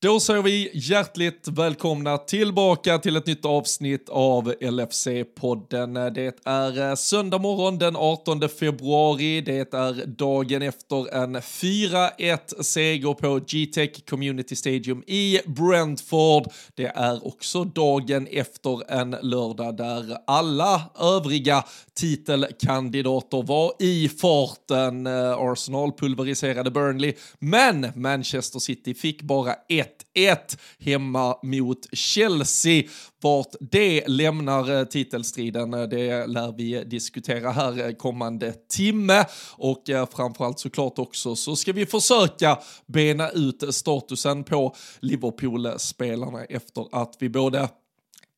Då säger vi hjärtligt välkomna tillbaka till ett nytt avsnitt av LFC-podden. Det är eh, söndag morgon den 18 februari. Det är dagen efter en 4-1 seger på G-Tech Community Stadium i Brentford. Det är också dagen efter en lördag där alla övriga titelkandidater var i farten. Eh, Arsenal pulveriserade Burnley, men Manchester City fick bara ett hemma mot Chelsea. Vart det lämnar eh, titelstriden, eh, det lär vi diskutera här eh, kommande timme. Och framförallt såklart också så ska vi försöka bena ut statusen på Liverpool-spelarna efter att vi både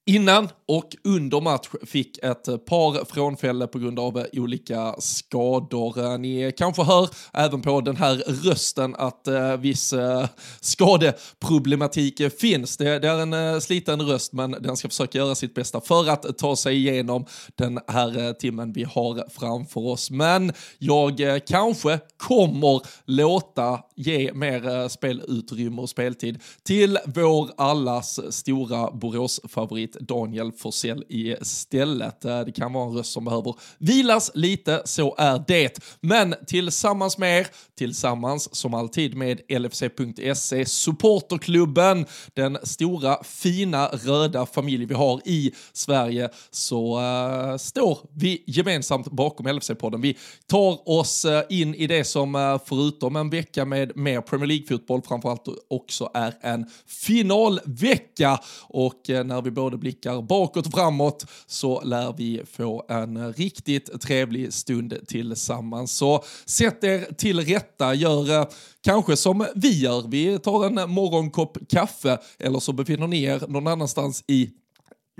innan och under match fick ett eh, par frånfälle på grund av eh, olika skador. Eh, ni kanske hör även på den här rösten att eh, viss eh, skadeproblematik finns. Det, det, är en eh, sliten röst men den ska försöka göra sitt bästa för att ta sig igenom den här eh, timmen vi har framför oss. Men jag eh, kanske kommer låta ge mer eh, spelutrymme och speltid till vår allas stora Borås-favorit Daniel Forsell istället. Eh, det kan vara en röst som behöver vilas lite, så är det. Men tillsammans med er, tillsammans som alltid med LFC.se, supporterklubben, den stora fina röda familj vi har i Sverige, så uh, står vi gemensamt bakom LFC-podden. Vi tar oss uh, in i det som uh, förutom en vecka med mer Premier League-fotboll framförallt också är en finalvecka och när vi både blickar bakåt och framåt så lär vi få en riktigt trevlig stund tillsammans. Så sätt er till rätta, gör eh, kanske som vi gör. Vi tar en morgonkopp kaffe eller så befinner ni er någon annanstans i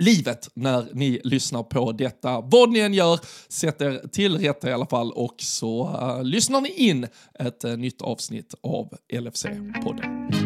livet när ni lyssnar på detta. Vad ni än gör, sätt er till rätta i alla fall och så uh, lyssnar ni in ett uh, nytt avsnitt av LFC-podden.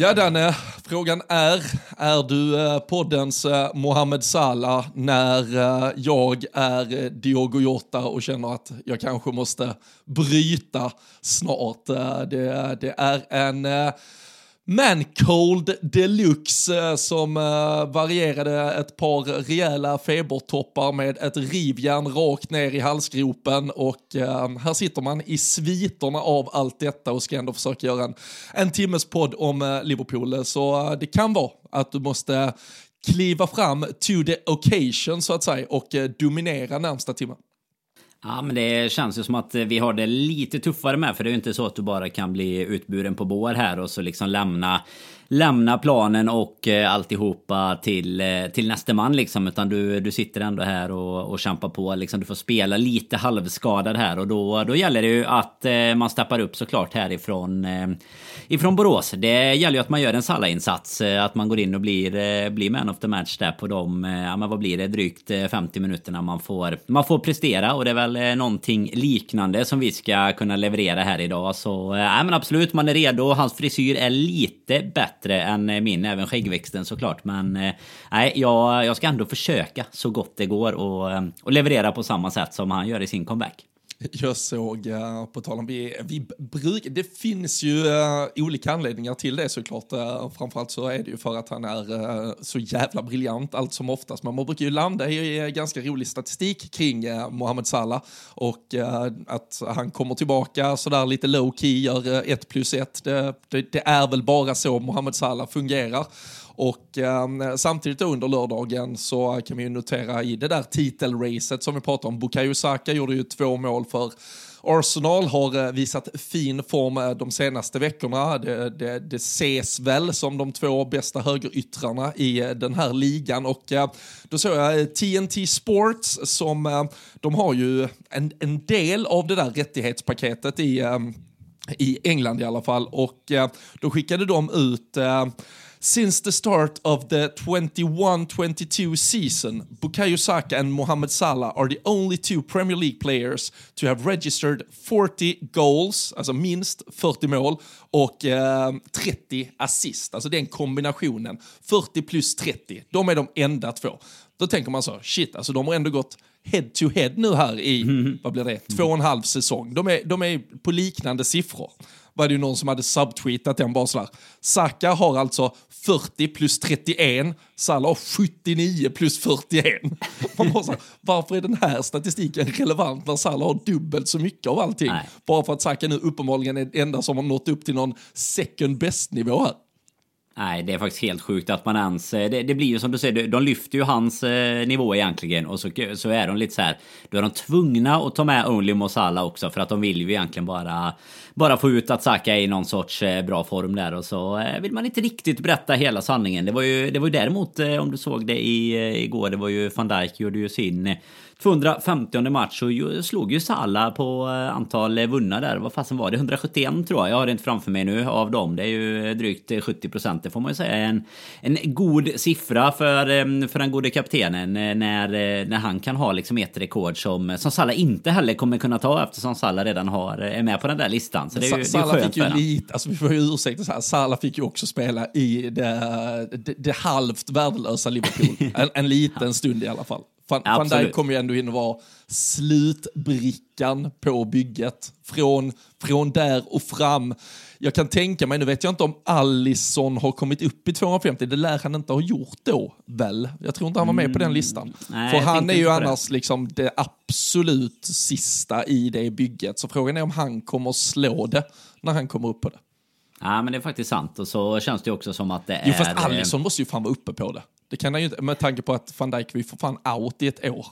Ja, Danne, frågan är, är du eh, poddens eh, Mohamed Salah när eh, jag är Diogo Jota och känner att jag kanske måste bryta snart? Det, det är en Mancold Deluxe eh, som eh, varierade ett par rejäla febertoppar med ett rivjärn rakt ner i halsgropen och ehm, här sitter man i sviterna av allt detta och ska ändå försöka göra en, en timmes podd om eh, Liverpool. Så det kan vara att du måste kliva fram to the occasion så att säga och dominera närmsta timmen. Ja, men det känns ju som att eh, vi har det lite tuffare med. För det är ju inte så att du bara kan bli utburen på bår här och så liksom lämna lämna planen och eh, alltihopa till, eh, till nästa man liksom. Utan du, du sitter ändå här och, och kämpar på. Liksom. Du får spela lite halvskadad här och då, då gäller det ju att man steppar upp såklart härifrån eh, ifrån Borås. Det gäller ju att man gör en Salla-insats. Eh, att man går in och blir, eh, blir man of the match där på de, eh, ja men vad blir det, drygt 50 minuterna man får, man får prestera. Och det är väl någonting liknande som vi ska kunna leverera här idag. Så ja men absolut, man är redo. Hans frisyr är lite bättre än min, även skäggväxten såklart. Men nej, jag, jag ska ändå försöka så gott det går och, och leverera på samma sätt som han gör i sin comeback. Jag såg, uh, på tal om vi, vi brukar, det finns ju uh, olika anledningar till det såklart. Uh, framförallt så är det ju för att han är uh, så jävla briljant allt som oftast. Men man brukar ju landa i ganska rolig statistik kring uh, Mohamed Salah och att han kommer tillbaka sådär lite low key, gör ett plus ett. Det, det, det är väl bara så Mohamed Salah fungerar. Och eh, samtidigt under lördagen så kan vi ju notera i det där titelracet som vi pratar om, Bukayo Saka gjorde ju två mål för Arsenal har eh, visat fin form eh, de senaste veckorna. Det, det, det ses väl som de två bästa högeryttrarna i eh, den här ligan. Och då såg jag TNT Sports som de har ju en, en del av det där rättighetspaketet i ehm, i England i alla fall. Och då skickade de ut Since the start of the 21-22 season, Bukayo Saka and Mohamed Salah are the only two Premier League players to have registered 40 goals, alltså minst 40 mål, och eh, 30 assist. Alltså den kombinationen, 40 plus 30, de är de enda två. Då tänker man så, shit, alltså de har ändå gått head to head nu här i, mm. vad blir det, två och en halv säsong. De är, de är på liknande siffror var det ju någon som hade subtweetat den bara sådär. Saka har alltså 40 plus 31, Salah har 79 plus 41. Man bara så varför är den här statistiken relevant när Salah har dubbelt så mycket av allting? Nej. Bara för att Saka nu uppenbarligen är den enda som har nått upp till någon second best-nivå här. Nej, det är faktiskt helt sjukt att man ens... Eh, det, det blir ju som du säger, de lyfter ju hans eh, nivå egentligen. Och så, så är de lite så här... Då är de tvungna att ta med Only Mosala också. För att de vill ju egentligen bara, bara få ut att Saka är i någon sorts eh, bra form där. Och så vill man inte riktigt berätta hela sanningen. Det var ju, det var ju däremot, om du såg det i, igår, det var ju van Dijk gjorde ju sin 250 match och slog ju Sala på eh, antal vunna där. Vad fasen var det? 171 tror jag. Jag har det inte framför mig nu av dem. Det är ju drygt 70 procent. Det får man ju säga är en, en god siffra för, eh, för den gode kaptenen eh, när, när han kan ha liksom ett rekord som, som Sala inte heller kommer kunna ta eftersom Sala redan har, är med på den där listan. Så det är ju, Sala det är fick ju lite, alltså vi får ju ursäkta så här, Sala fick ju också spela i det, det, det halvt värdelösa Liverpool. En, en liten stund i alla fall. Van, Van Dijk kommer ju ändå in och vara slutbrickan på bygget. Från, från där och fram. Jag kan tänka mig, nu vet jag inte om Allison har kommit upp i 250, det lär han inte ha gjort då, väl? Jag tror inte han var med på den listan. Mm, nej, För han är ju annars det. liksom det absolut sista i det bygget, så frågan är om han kommer slå det när han kommer upp på det. Ja, men det är faktiskt sant. Och så känns det också som att det är... Jo, fast Allison måste ju fan vara uppe på det. Det kan han ju inte, med tanke på att van Dijk var för fan out i ett år.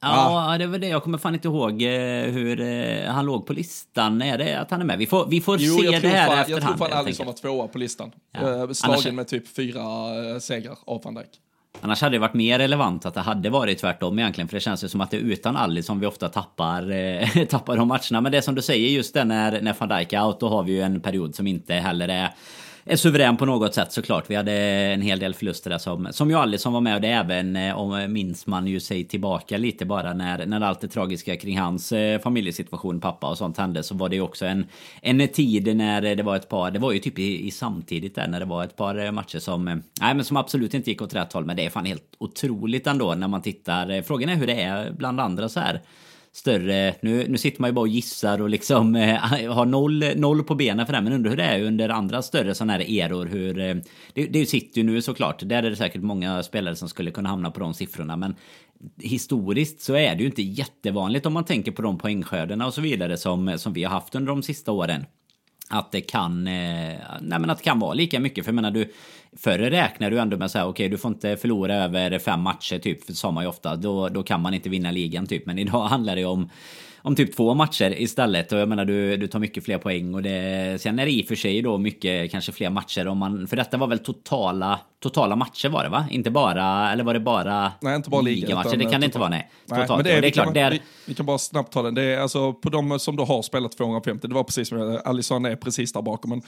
Ja, ah. det var det. Jag kommer fan inte ihåg eh, hur eh, han låg på listan. Är det att han är med? Vi får, vi får jo, se det här fan, efterhand. Jag tror fan Alisson var tvåa på listan. Ja. Eh, slagen Annars... med typ fyra segrar av van Dijk. Annars hade det varit mer relevant att det hade varit tvärtom egentligen. För det känns ju som att det är utan Alice som vi ofta tappar, eh, tappar de matcherna. Men det som du säger, just det när, när van Dijk är out, då har vi ju en period som inte heller är suverän på något sätt såklart. Vi hade en hel del förluster där som, som ju Alisson var med och det även eh, om eh, minns man ju sig tillbaka lite bara när, när allt det tragiska kring hans eh, familjesituation, pappa och sånt hände så var det ju också en, en tid när det var ett par, det var ju typ i, i samtidigt där när det var ett par eh, matcher som, nej men som absolut inte gick åt rätt håll men det är fan helt otroligt ändå när man tittar. Frågan är hur det är bland andra så här större... Nu, nu sitter man ju bara och gissar och liksom eh, har noll, noll på benen för det. Men undrar hur det är under andra större sådana här eror. Hur, eh, det, det sitter ju nu såklart. Där är det säkert många spelare som skulle kunna hamna på de siffrorna. Men historiskt så är det ju inte jättevanligt om man tänker på de poängskördarna och så vidare som, som vi har haft under de sista åren att det kan, eh, nej men att det kan vara lika mycket. För jag menar, du, förr räknar du ändå med så här, okej, okay, du får inte förlora över fem matcher typ, för sa man ju ofta. Då, då kan man inte vinna ligan typ. Men idag handlar det om om typ två matcher istället. Och jag menar du, du tar mycket fler poäng. Och det, sen är det i och för sig då mycket, kanske fler matcher. Om man, för detta var väl totala, totala matcher var det va? Inte bara, eller var det bara Nej, inte bara ligamatcher? Det kan det inte vara nej. nej men det är, det är klart. Kan, där... vi, vi, kan bara snabbt ta den. Det är alltså på de som då har spelat 250, det var precis som Alisson är precis där bakom. Men,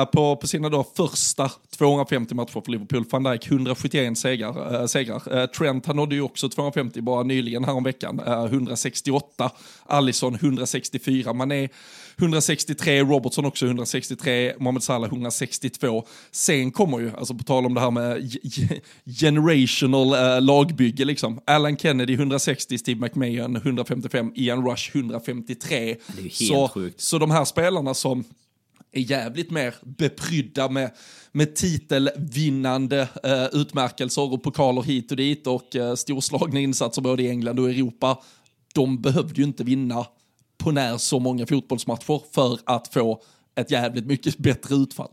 uh, på, på sina då första 250 matcher för Liverpool, van Dijk 171 segrar. Uh, segrar. Uh, Trent han nådde ju också 250 bara nyligen häromveckan, uh, 168. Allison 164, Mané 163, Robertson också 163, Mohamed Salah 162. Sen kommer ju, alltså på tal om det här med generational uh, lagbygge liksom, Alan Kennedy 160, Steve McMahon 155, Ian Rush 153. Det är ju helt så, sjukt. Så de här spelarna som är jävligt mer beprydda med, med titelvinnande uh, utmärkelser och pokaler hit och dit och uh, storslagna insatser både i England och Europa de behövde ju inte vinna på när så många fotbollsmatcher för att få ett jävligt mycket bättre utfall.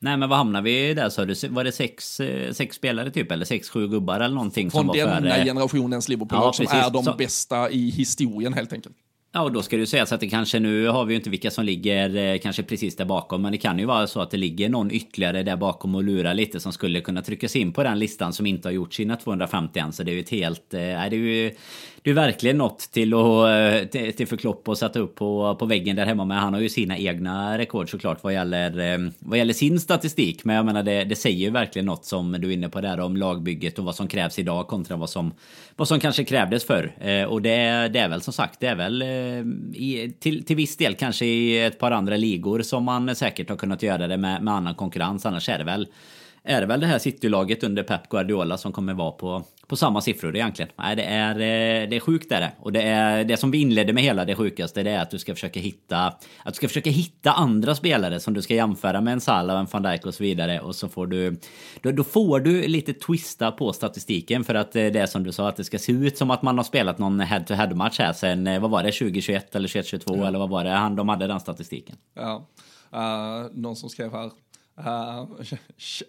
Nej men vad hamnar vi där sa du? Var det sex, eh, sex spelare typ? Eller sex, sju gubbar eller någonting? Från som var denna för, generationens Liverpool ja, som är de så... bästa i historien helt enkelt. Ja, och då ska det ju sägas att det kanske nu har vi ju inte vilka som ligger eh, kanske precis där bakom. Men det kan ju vara så att det ligger någon ytterligare där bakom och lurar lite som skulle kunna tryckas in på den listan som inte har gjort sina 250 än. Så det är ju ett helt... Eh, det är ju, ju verkligen något till, att, eh, till, till för Klopp att sätta upp på, på väggen där hemma. Men han har ju sina egna rekord såklart vad gäller, eh, vad gäller sin statistik. Men jag menar det, det säger ju verkligen något som du är inne på där om lagbygget och vad som krävs idag kontra vad som, vad som kanske krävdes förr. Eh, och det, det är väl som sagt, det är väl i, till, till viss del kanske i ett par andra ligor som man säkert har kunnat göra det med, med annan konkurrens. Annars är det väl är det väl det här City-laget under Pep Guardiola som kommer vara på, på samma siffror egentligen. Nej, det är, eh, det är sjukt är det. Och det är det som vi inledde med hela det sjukaste, det är att du ska försöka hitta att du ska försöka hitta andra spelare som du ska jämföra med en Salah, en van Dijk och så vidare. Och så får du då, då får du lite twista på statistiken för att eh, det är som du sa att det ska se ut som att man har spelat någon head-to-head match här sen, eh, vad var det, 2021 eller 2022 ja. eller vad var det, han, de hade den statistiken. Ja, uh, någon som skrev här Uh,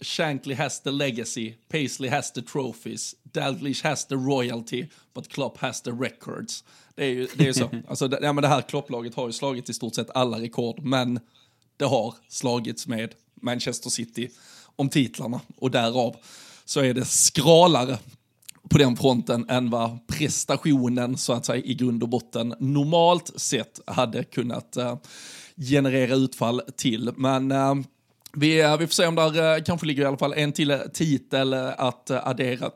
Shankly has the legacy, Paisley has the trophies, Dalglish has the royalty, but Klopp has the records. Det är ju det är så. alltså, det, ja, men det här Klopp-laget har ju slagit i stort sett alla rekord, men det har slagits med Manchester City om titlarna och därav så är det skralare på den fronten än vad prestationen så att säga i grund och botten normalt sett hade kunnat uh, generera utfall till. Men uh, vi, eh, vi får se om där eh, kanske ligger i alla fall en till eh, titel att addera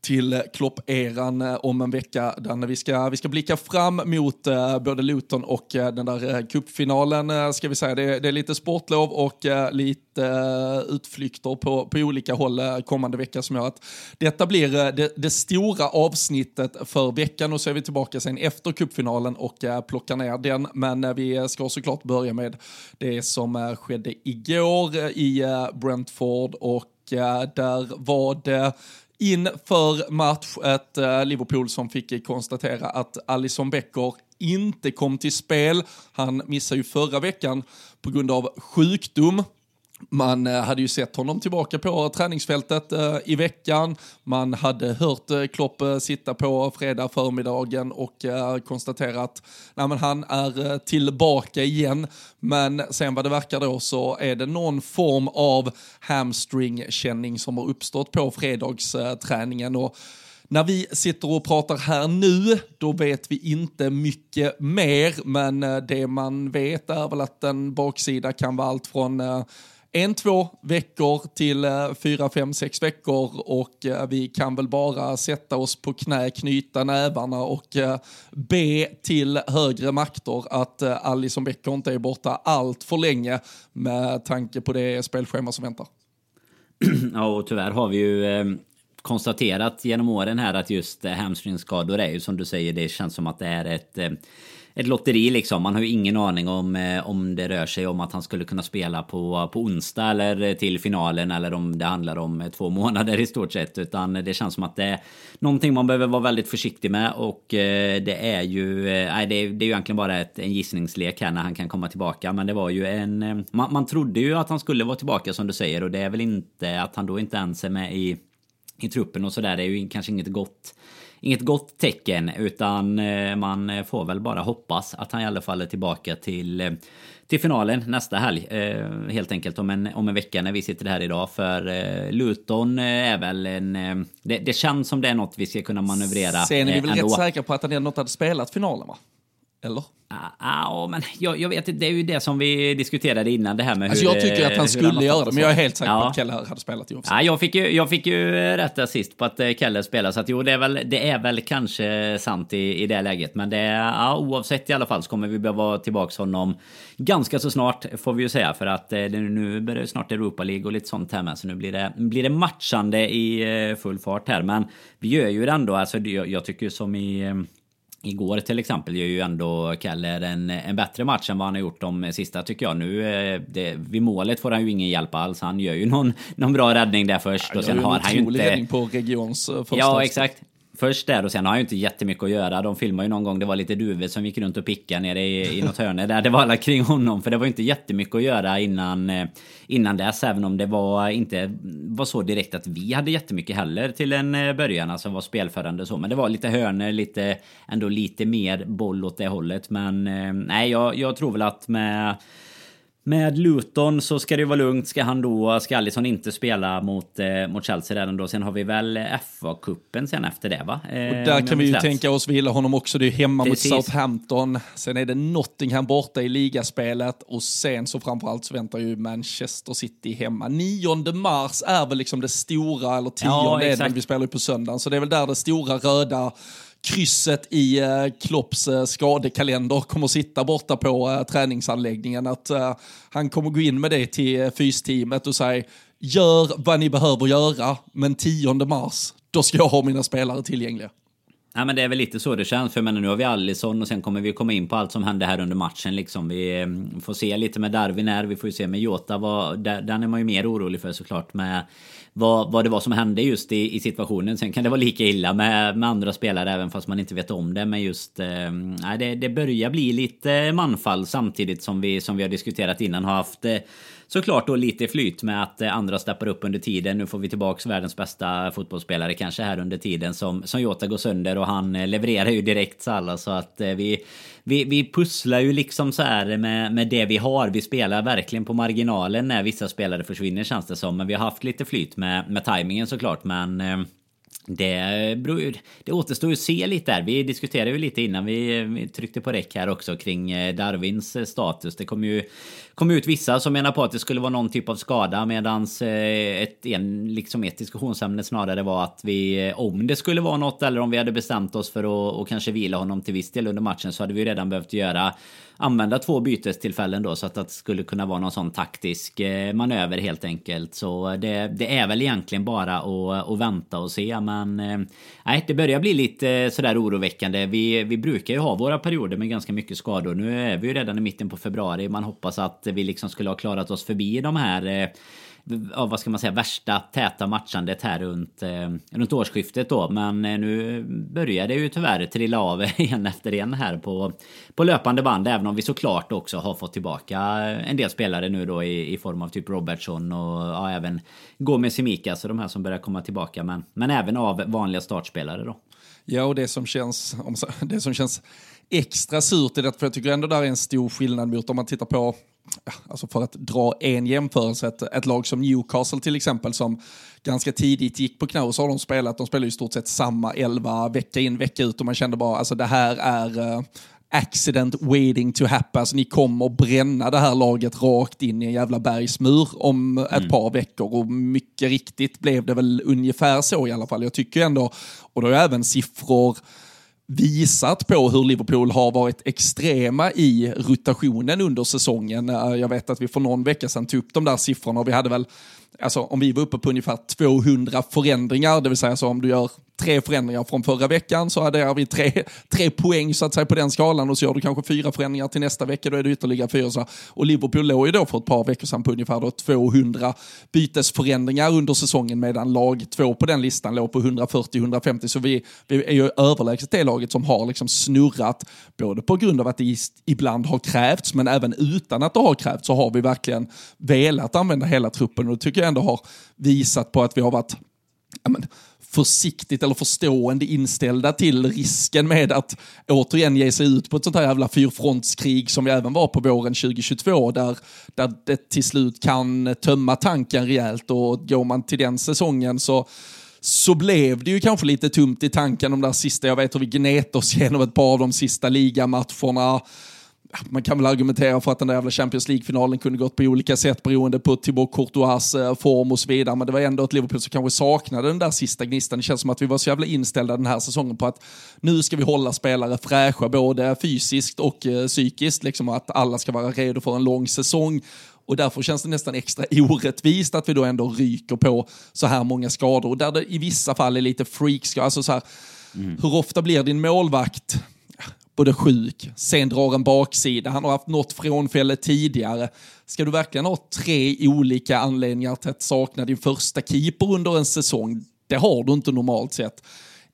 till Klopp-eran eh, om en vecka. Där vi, ska, vi ska blicka fram mot eh, både Luton och eh, den där cupfinalen. Ska vi säga. Det, det, är lite sportlov och lite utflykter på, på olika håll kommande vecka som gör att detta blir det, det, stora avsnittet för veckan och så är vi tillbaka sen efter cupfinalen och plockar ner den. Men vi ska såklart börja med det som skedde igår i Brentford och där var det inför match ett eh, Liverpool som fick konstatera att Alisson Becker inte kom till spel. Han missade ju förra veckan på grund av sjukdom. Man eh, hade ju sett honom tillbaka på träningsfältet eh, i veckan. Man hade hört eh, Klopp sitta på fredag förmiddagen och konstatera att nej, men han är tillbaka igen. Men sen vad det verkar då så är det någon form av hamstringkänning som har uppstått på fredagsträningen. Och när vi sitter och pratar här nu, då vet vi inte mycket mer, men det man vet är väl att en baksida kan vara allt från en, två veckor till eh, fyra, fem, sex veckor och eh, vi kan väl bara sätta oss på knä, knyta nävarna och eh, be till högre makter att eh, Alison Becker inte är borta allt för länge med tanke på det spelschema som väntar. Ja, och tyvärr har vi ju konstaterat genom åren här att just hamstringskador är ju som du säger, det känns som att det är ett ett lotteri liksom. Man har ju ingen aning om, eh, om det rör sig om att han skulle kunna spela på, på onsdag eller till finalen eller om det handlar om eh, två månader i stort sett. Utan det känns som att det är någonting man behöver vara väldigt försiktig med och eh, det är ju, nej det är, det är ju egentligen bara ett, en gissningslek här när han kan komma tillbaka. Men det var ju en, man, man trodde ju att han skulle vara tillbaka som du säger och det är väl inte att han då inte ens är med i, i truppen och sådär. Det är ju kanske inget gott inget gott tecken utan eh, man får väl bara hoppas att han i alla fall är tillbaka till eh, till finalen nästa helg. Eh, helt enkelt om en, om en vecka när vi sitter här idag. För Luton är väl en... Det, det, känns som det är något vi ska kunna manövrera Sen är vi väl ändå. rätt säkra på att han ändå inte hade spelat finalen va? Eller? Ja, men jag, jag vet inte. Det är ju det som vi diskuterade innan det här med alltså hur... Jag tycker att han skulle göra det, men jag är helt säker ja. på att Keller hade spelat i Ja, jag fick ju, jag fick ju rätt assist på att eh, Keller spelar, så att jo, det är väl, det är väl kanske sant i, i det läget. Men det ja, oavsett i alla fall så kommer vi behöva tillbaka honom ganska så snart, får vi ju säga. För att eh, det, nu börjar snart Europa League och lite sånt här med, så nu blir det, blir det matchande i eh, full fart här. Men vi gör ju det ändå, alltså jag, jag tycker som i Igår till exempel gör ju ändå Keller en, en bättre match än vad han har gjort de sista tycker jag. Nu eh, det, vid målet får han ju ingen hjälp alls. Han gör ju någon, någon bra räddning där först. Ja, och sen har han ju inte... räddning på regions eh, första. Ja, exakt först där och sen har han ju inte jättemycket att göra. De filmade ju någon gång, det var lite duvor som gick runt och pickade nere i, i något hörne där. Det var alla kring honom. För det var ju inte jättemycket att göra innan, eh, innan dess. Även om det var inte var så direkt att vi hade jättemycket heller till en eh, början. Alltså var spelförande och så. Men det var lite hörner, lite, ändå lite mer boll åt det hållet. Men eh, nej, jag, jag tror väl att med med Luton så ska det vara lugnt. Ska han då, ska Alisson inte spela mot, eh, mot Chelsea redan då? Sen har vi väl FA-cupen sen efter det va? Eh, och där kan vi ju tänka oss vila honom också. Det är hemma Precis. mot Southampton. Sen är det Nottingham borta i ligaspelet och sen så framförallt så väntar ju Manchester City hemma. 9 mars är väl liksom det stora, eller 10 ja, är det, vi spelar ju på söndagen. Så det är väl där det stora röda krysset i eh, Klopps eh, skadekalender kommer sitta borta på eh, träningsanläggningen. Att han kommer gå in med det till fysteamet och säga gör vad ni behöver göra, men 10 mars, då ska jag ha mina spelare tillgängliga. Ja, men det är väl lite så det känns. För men nu har vi Allison och sen kommer vi komma in på allt som hände här under matchen. Liksom. Vi får se lite med Darwin här. Vi får ju se med Jota. Vad, den är man ju mer orolig för såklart. Med vad, vad det var som hände just i, i situationen. Sen kan det vara lika illa med, med andra spelare även fast man inte vet om det. Men just eh, det, det börjar bli lite manfall samtidigt som vi, som vi har diskuterat innan har haft eh, såklart då lite flyt med att eh, andra steppar upp under tiden. Nu får vi tillbaks världens bästa fotbollsspelare kanske här under tiden som, som Jota går sönder och han eh, levererar ju direkt Salah så att eh, vi, vi, vi pusslar ju liksom så här med, med det vi har. Vi spelar verkligen på marginalen när vissa spelare försvinner känns det som. Men vi har haft lite flyt med, med tajmingen såklart. Men det, det återstår ju att se lite där. Vi diskuterade ju lite innan vi, vi tryckte på räck här också kring eh, Darwins eh, status. Det kom ju kom ut vissa som menar på att det skulle vara någon typ av skada medans eh, ett, en, liksom ett diskussionsämne snarare var att vi om det skulle vara något eller om vi hade bestämt oss för att och kanske vila honom till viss del under matchen så hade vi redan behövt göra använda två bytestillfällen då så att det skulle kunna vara någon sån taktisk eh, manöver helt enkelt. Så det, det är väl egentligen bara att, att vänta och se. Men eh, nej, det börjar bli lite eh, sådär oroväckande. Vi, vi brukar ju ha våra perioder med ganska mycket skador. Nu är vi ju redan i mitten på februari. Man hoppas att vi liksom skulle ha klarat oss förbi de här ja, vad ska man säga, värsta täta matchandet här runt, eh, runt årsskiftet då. Men eh, nu börjar det ju tyvärr trilla av en efter en här på, på löpande band. Även om vi såklart också har fått tillbaka en del spelare nu då i, i form av typ Robertson och ja, även Gomez Simika, så de här som börjar komma tillbaka. Men, men även av vanliga startspelare då. Ja, och det som känns, det som känns extra surt i det, för jag tycker ändå där är en stor skillnad mot om man tittar på alltså för att dra en jämförelse, ett, ett, lag som Newcastle till exempel som ganska tidigt gick på knä och så har de spelat, de spelar i stort sett samma elva vecka in vecka ut och man kände bara alltså det här är uh, accident waiting to happen, alltså ni kommer bränna det här laget rakt in i en jävla bergsmur om ett mm. par veckor och mycket riktigt blev det väl ungefär så i alla fall. Jag tycker ändå, och då är även siffror visat på hur Liverpool har varit extrema i rotationen under säsongen. Eh, jag vet att vi för någon vecka sedan tog upp de där siffrorna och vi hade väl, alltså om vi var uppe på ungefär 200 förändringar, det vill säga så om du gör tre förändringar från förra veckan så adderar vi tre, tre poäng så att säga på den skalan och så gör du kanske fyra förändringar till nästa vecka, då är det ytterligare fyra. Så. Och Liverpool låg ju då för ett par veckor sedan på ungefär då 200 bytesförändringar under säsongen medan lag två på den listan låg på 140-150. Så vi, vi är ju överlägset det laget som har liksom snurrat, både på grund av att det ibland har krävts, men även utan att det har krävts så har vi verkligen velat använda hela truppen och det tycker jag ändå har visat på att vi har varit ja, men, försiktigt eller förstående inställda till risken med att återigen ge sig ut på ett sånt här jävla fyrfrontskrig som vi även var på våren 2022 där, där det till slut kan tömma tanken rejält. Och går man till den säsongen så så blev det ju kanske lite tumt i tanken de där sista, jag vet hur vi gnet oss igenom ett par av de sista ligamatcherna man kan väl argumentera för att den där jävla Champions League-finalen kunde gått på olika sätt beroende på Thibaut Courtois eh, form och så vidare. Men det var ändå ett Liverpool som kanske saknade den där sista gnistan. Det känns som att vi var så jävla inställda den här säsongen på att nu ska vi hålla spelare fräscha både fysiskt och eh, psykiskt. Liksom att alla ska vara redo för en lång säsong. Och därför känns det nästan extra orättvist att vi då ändå ryker på så här många skador. Och där det i vissa fall är lite freaks. Alltså så här, mm. Hur ofta blir din målvakt både sjuk, sen drar en baksida, han har haft något frånfälle tidigare. Ska du verkligen ha tre olika anledningar till att sakna din första keeper under en säsong? Det har du inte normalt sett.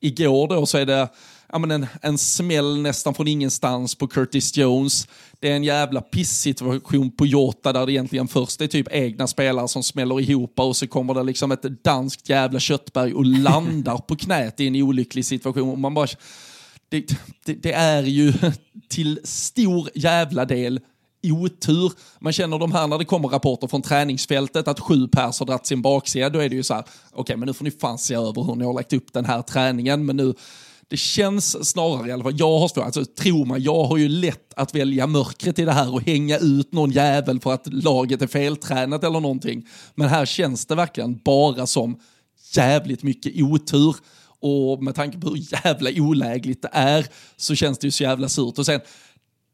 Igår då så är det ja, men en, en smäll nästan från ingenstans på Curtis Jones. Det är en jävla pissituation på Jota där det egentligen först är typ egna spelare som smäller ihop och så kommer det liksom ett danskt jävla köttberg och landar på knät i en olycklig situation. Och man bara det, det, det, är ju till stor jävla del otur. Man känner de här när det kommer rapporter från träningsfältet att sju pers har dragit sin baksida, då är det ju så här, okej okay, men nu får ni fan se över hur ni har lagt upp den här träningen, men nu det känns snarare i alla fall, jag har svårt, alltså tro mig, jag har ju lätt att välja mörkret i det här och hänga ut någon jävel för att laget är feltränat eller någonting. Men här känns det verkligen bara som jävligt mycket otur. Och med tanke på hur jävla olägligt det är så känns det ju så jävla surt. Och sen,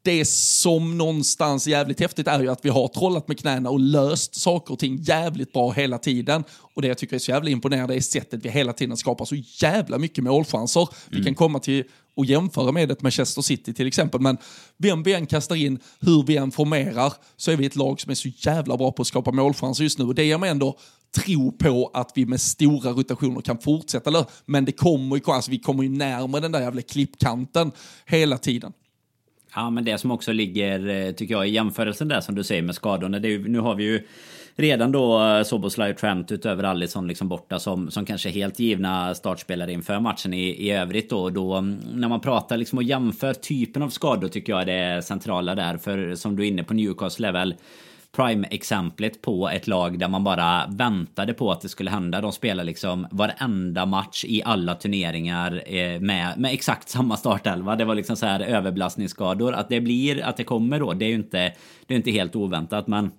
det som någonstans jävligt häftigt är ju att vi har trollat med knäna och löst saker och ting jävligt bra hela tiden. Och det jag tycker är så jävla imponerande är sättet vi hela tiden skapar så jävla mycket målchanser. Mm. Vi kan komma till och jämföra med ett Manchester City till exempel, men vem vi än kastar in, hur vi än formerar, så är vi ett lag som är så jävla bra på att skapa målchanser just nu. Och det ger mig ändå tro på att vi med stora rotationer kan fortsätta. Men det kommer ju, alltså vi kommer ju närmare den där jävla klippkanten hela tiden. Ja, men det som också ligger, eh, tycker jag, i jämförelsen där som du säger med skadorna. Det är, nu har vi ju redan då eh, Soboslaj och Trent utöver Allison liksom borta som, som kanske helt givna startspelare inför matchen i, i övrigt då. då. Mm, när man pratar liksom och jämför typen av skador tycker jag det är centrala där. För som du är inne på Newcastle är väl prime-exemplet på ett lag där man bara väntade på att det skulle hända. De spelar liksom varenda match i alla turneringar eh, med, med exakt samma startelva. Det var liksom så här överbelastningsskador. Att det blir, att det kommer då, det är ju inte, det är inte helt oväntat. Men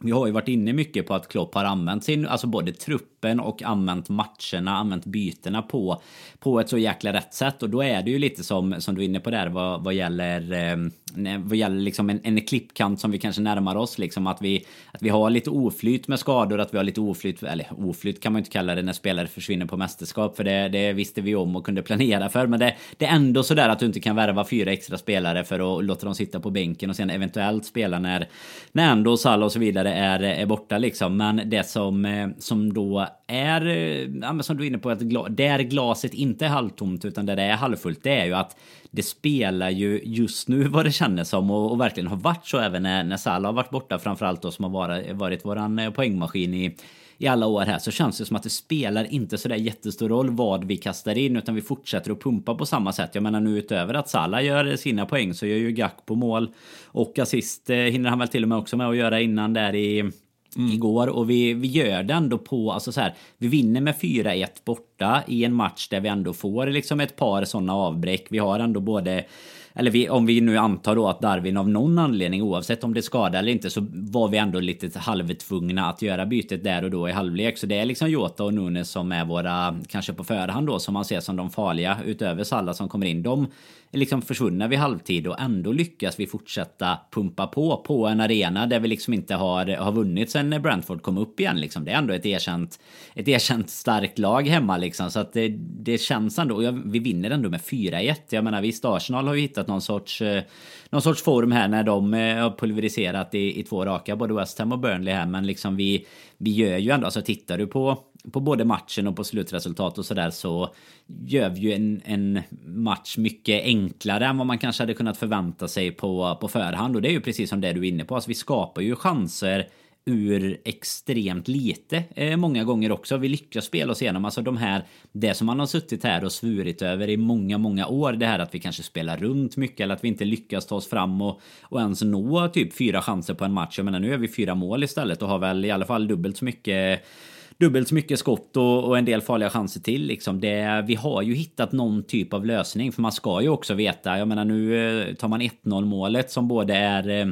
vi har ju varit inne mycket på att Klopp har använt sin, alltså både truppen och använt matcherna, använt bytena på, på ett så jäkla rätt sätt. Och då är det ju lite som, som du är inne på där vad, vad gäller, eh, vad gäller liksom en, en klippkant som vi kanske närmar oss. Liksom att vi, att vi har lite oflyt med skador, att vi har lite oflyt, eller oflyt kan man ju inte kalla det när spelare försvinner på mästerskap. För det, det visste vi om och kunde planera för. Men det, det är ändå sådär att du inte kan värva fyra extra spelare för att låta dem sitta på bänken och sen eventuellt spela när, när ändå Salah och så vidare är, är borta liksom. Men det som, eh, som då är, eh, ja, som du är inne på, att gla, där glaset inte är halvtomt utan där det är halvfullt, det är ju att det spelar ju just nu vad det känns som och, och verkligen har varit så även när, när Salah har varit borta framförallt då som har varit, varit våran eh, poängmaskin i i alla år här så känns det som att det spelar inte så där jättestor roll vad vi kastar in utan vi fortsätter att pumpa på samma sätt. Jag menar nu utöver att Salah gör sina poäng så gör ju Gack på mål och assist eh, hinner han väl till och med också med att göra innan där i Mm. igår och vi, vi gör det ändå på, alltså så här, vi vinner med 4-1 borta i en match där vi ändå får liksom ett par sådana avbräck. Vi har ändå både eller vi, om vi nu antar då att Darwin av någon anledning, oavsett om det skadade eller inte, så var vi ändå lite halvtvungna att göra bytet där och då i halvlek. Så det är liksom Jota och Nunes som är våra, kanske på förhand då, som man ser som de farliga utöver Salla som kommer in. De liksom försvunna vid halvtid och ändå lyckas vi fortsätta pumpa på på en arena där vi liksom inte har, har vunnit sen Brentford kom upp igen. Liksom. Det är ändå ett erkänt, ett erkänt starkt lag hemma liksom. Så att det, det känns ändå, och vi vinner ändå med 4-1. Jag menar visst, Arsenal har ju hittat någon sorts, eh, någon sorts form här när de eh, har pulveriserat i, i två raka, både West Ham och Burnley här. Men liksom vi, vi gör ju ändå, alltså tittar du på på både matchen och på slutresultat och sådär så gör vi ju en, en match mycket enklare än vad man kanske hade kunnat förvänta sig på, på förhand. Och det är ju precis som det du är inne på. Alltså vi skapar ju chanser ur extremt lite eh, många gånger också. Vi lyckas spela oss igenom alltså de här, det som man har suttit här och svurit över i många, många år. Det här att vi kanske spelar runt mycket eller att vi inte lyckas ta oss fram och, och ens nå typ fyra chanser på en match. Jag menar nu är vi fyra mål istället och har väl i alla fall dubbelt så mycket dubbelt så mycket skott och, och, en del farliga chanser till. Liksom. Det, vi har ju hittat någon typ av lösning. För man ska ju också veta, jag menar nu eh, tar man 1-0 målet som både är eh,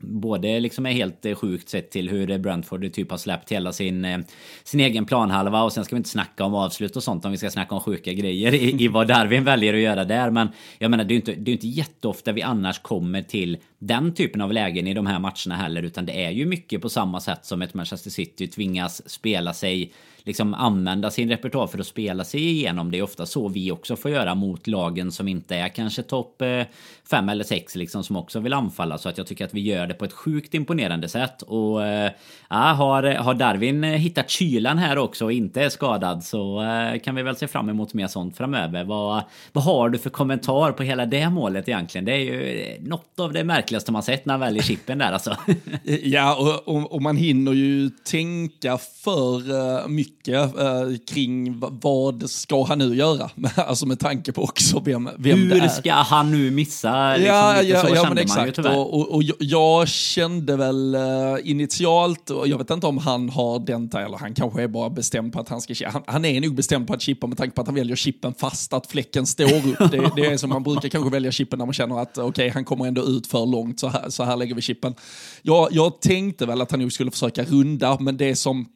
både liksom är helt eh, sjukt sett till hur Brentford typ har släppt hela sin, eh, sin egen planhalva och sen ska vi inte snacka om avslut och sånt om vi ska snacka om sjuka grejer i, i vad Darwin väljer att göra där. Men jag menar det är inte, det är inte jätteofta vi annars kommer till den typen av lägen i de här matcherna heller utan det är ju mycket på samma sätt som ett Manchester City tvingas spela sig liksom använda sin repertoar för att spela sig igenom. Det är ofta så vi också får göra mot lagen som inte är kanske topp eh, 5 eller 6 liksom som också vill anfalla. Så att jag tycker att vi gör det på ett sjukt imponerande sätt. Och äh, har, har Darwin hittat kylan här också och inte är skadad så äh, kan vi väl se fram emot mer sånt framöver. Vad, vad har du för kommentar på hela det målet egentligen? Det är ju något av det märkligaste man sett när han väljer chippen där alltså. ja, och, och, och man hinner ju tänka för mycket mycket eh, kring vad ska han nu göra? alltså med tanke på också vem, vem Hur det är. ska han nu missa? Liksom, ja, ja, ja, men exakt. Och, och, och, ja, jag kände väl uh, initialt, och jag vet inte om han har den, eller han kanske är bara bestämd på att han ska han, han är nog bestämd på att chippa med tanke på att han väljer chippen fast att fläcken står upp. Det, det är som man brukar kanske välja chippen när man känner att okej, okay, han kommer ändå ut för långt, så här, så här lägger vi chippen. Jag, jag tänkte väl att han nog skulle försöka runda, men det som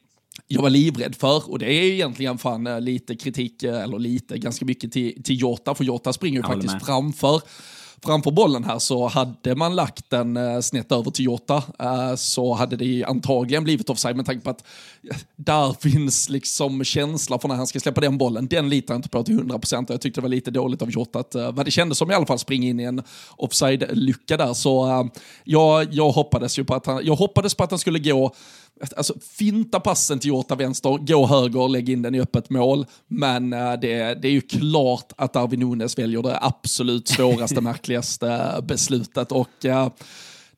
jag var livrädd för, och det är egentligen fan eh, lite kritik, eh, eller lite, ganska mycket till, till Jota, för Jota springer ju faktiskt med. framför framför bollen här så hade man lagt den eh, snett över till Jota så hade det antagligen blivit offside med tanke på att där finns liksom känsla för när han ska släppa den bollen. Den litar jag inte på till 100% jag tyckte det var lite dåligt av Jota att vad det kändes som i alla fall springa in i en offside-lycka där. Så jag, jag hoppades ju på att han, jag hoppades på att han skulle gå alltså, finta passen till Jota vänster, gå höger, lägga in den i öppet mål. Men äh, det, det är ju klart att Darwin Nunes väljer det absolut svåraste, märkligaste beslutet. Och äh,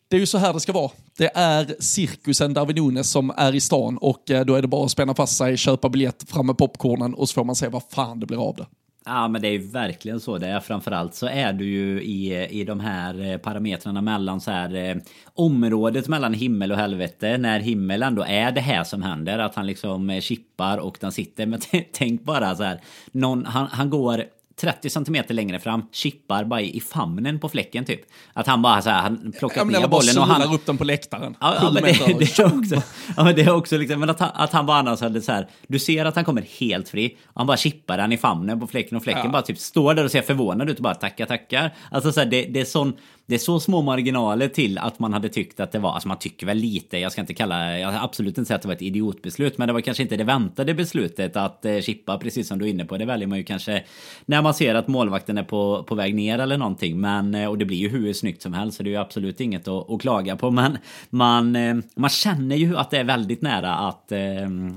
det är ju så här det ska vara. Det är cirkusen Darwin Nunes som är i stan och äh, då är det bara att spänna fast sig, köpa biljett, fram med popcornen och så får man se vad fan det blir av det. Ja men det är ju verkligen så det är. Framförallt så är du ju i, i de här eh, parametrarna mellan så här eh, området mellan himmel och helvete. När himmel ändå är det här som händer. Att han liksom eh, chippar och den sitter. Men tänk bara så här. Någon, han, han går 30 centimeter längre fram, chippar bara i famnen på fläcken typ. Att han bara så här, han plockat ja, ner bollen och han... upp den på läktaren. Ja, ja men det, det, är också, ja, men det är också liksom, men att han, att han bara annars hade så här, du ser att han kommer helt fri, och han bara chippar den i famnen på fläcken och fläcken ja. bara typ står där och ser förvånad ut och bara tackar, tackar. Alltså så här, det, det är sån det är så små marginaler till att man hade tyckt att det var, alltså man tycker väl lite, jag ska inte kalla, jag absolut inte säga att det var ett idiotbeslut, men det var kanske inte det väntade beslutet att eh, chippa, precis som du är inne på. Det väljer man ju kanske när man ser att målvakten är på, på väg ner eller någonting. Men, eh, och det blir ju hur snyggt som helst, så det är ju absolut inget att, att klaga på. Men man, eh, man känner ju att det är väldigt nära att,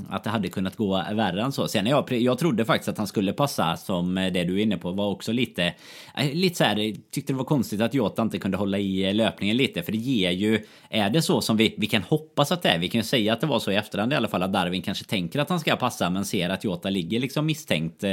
att det hade kunnat gå värre än så. Sen jag, jag trodde faktiskt att han skulle passa, som det du är inne på, var också lite, lite så här, tyckte det var konstigt att Jota inte kunde hålla i eh, löpningen lite. För det ger ju... Är det så som vi, vi kan hoppas att det är. Vi kan ju säga att det var så i efterhand i alla fall. Att Darwin kanske tänker att han ska passa men ser att Jota ligger liksom misstänkt eh,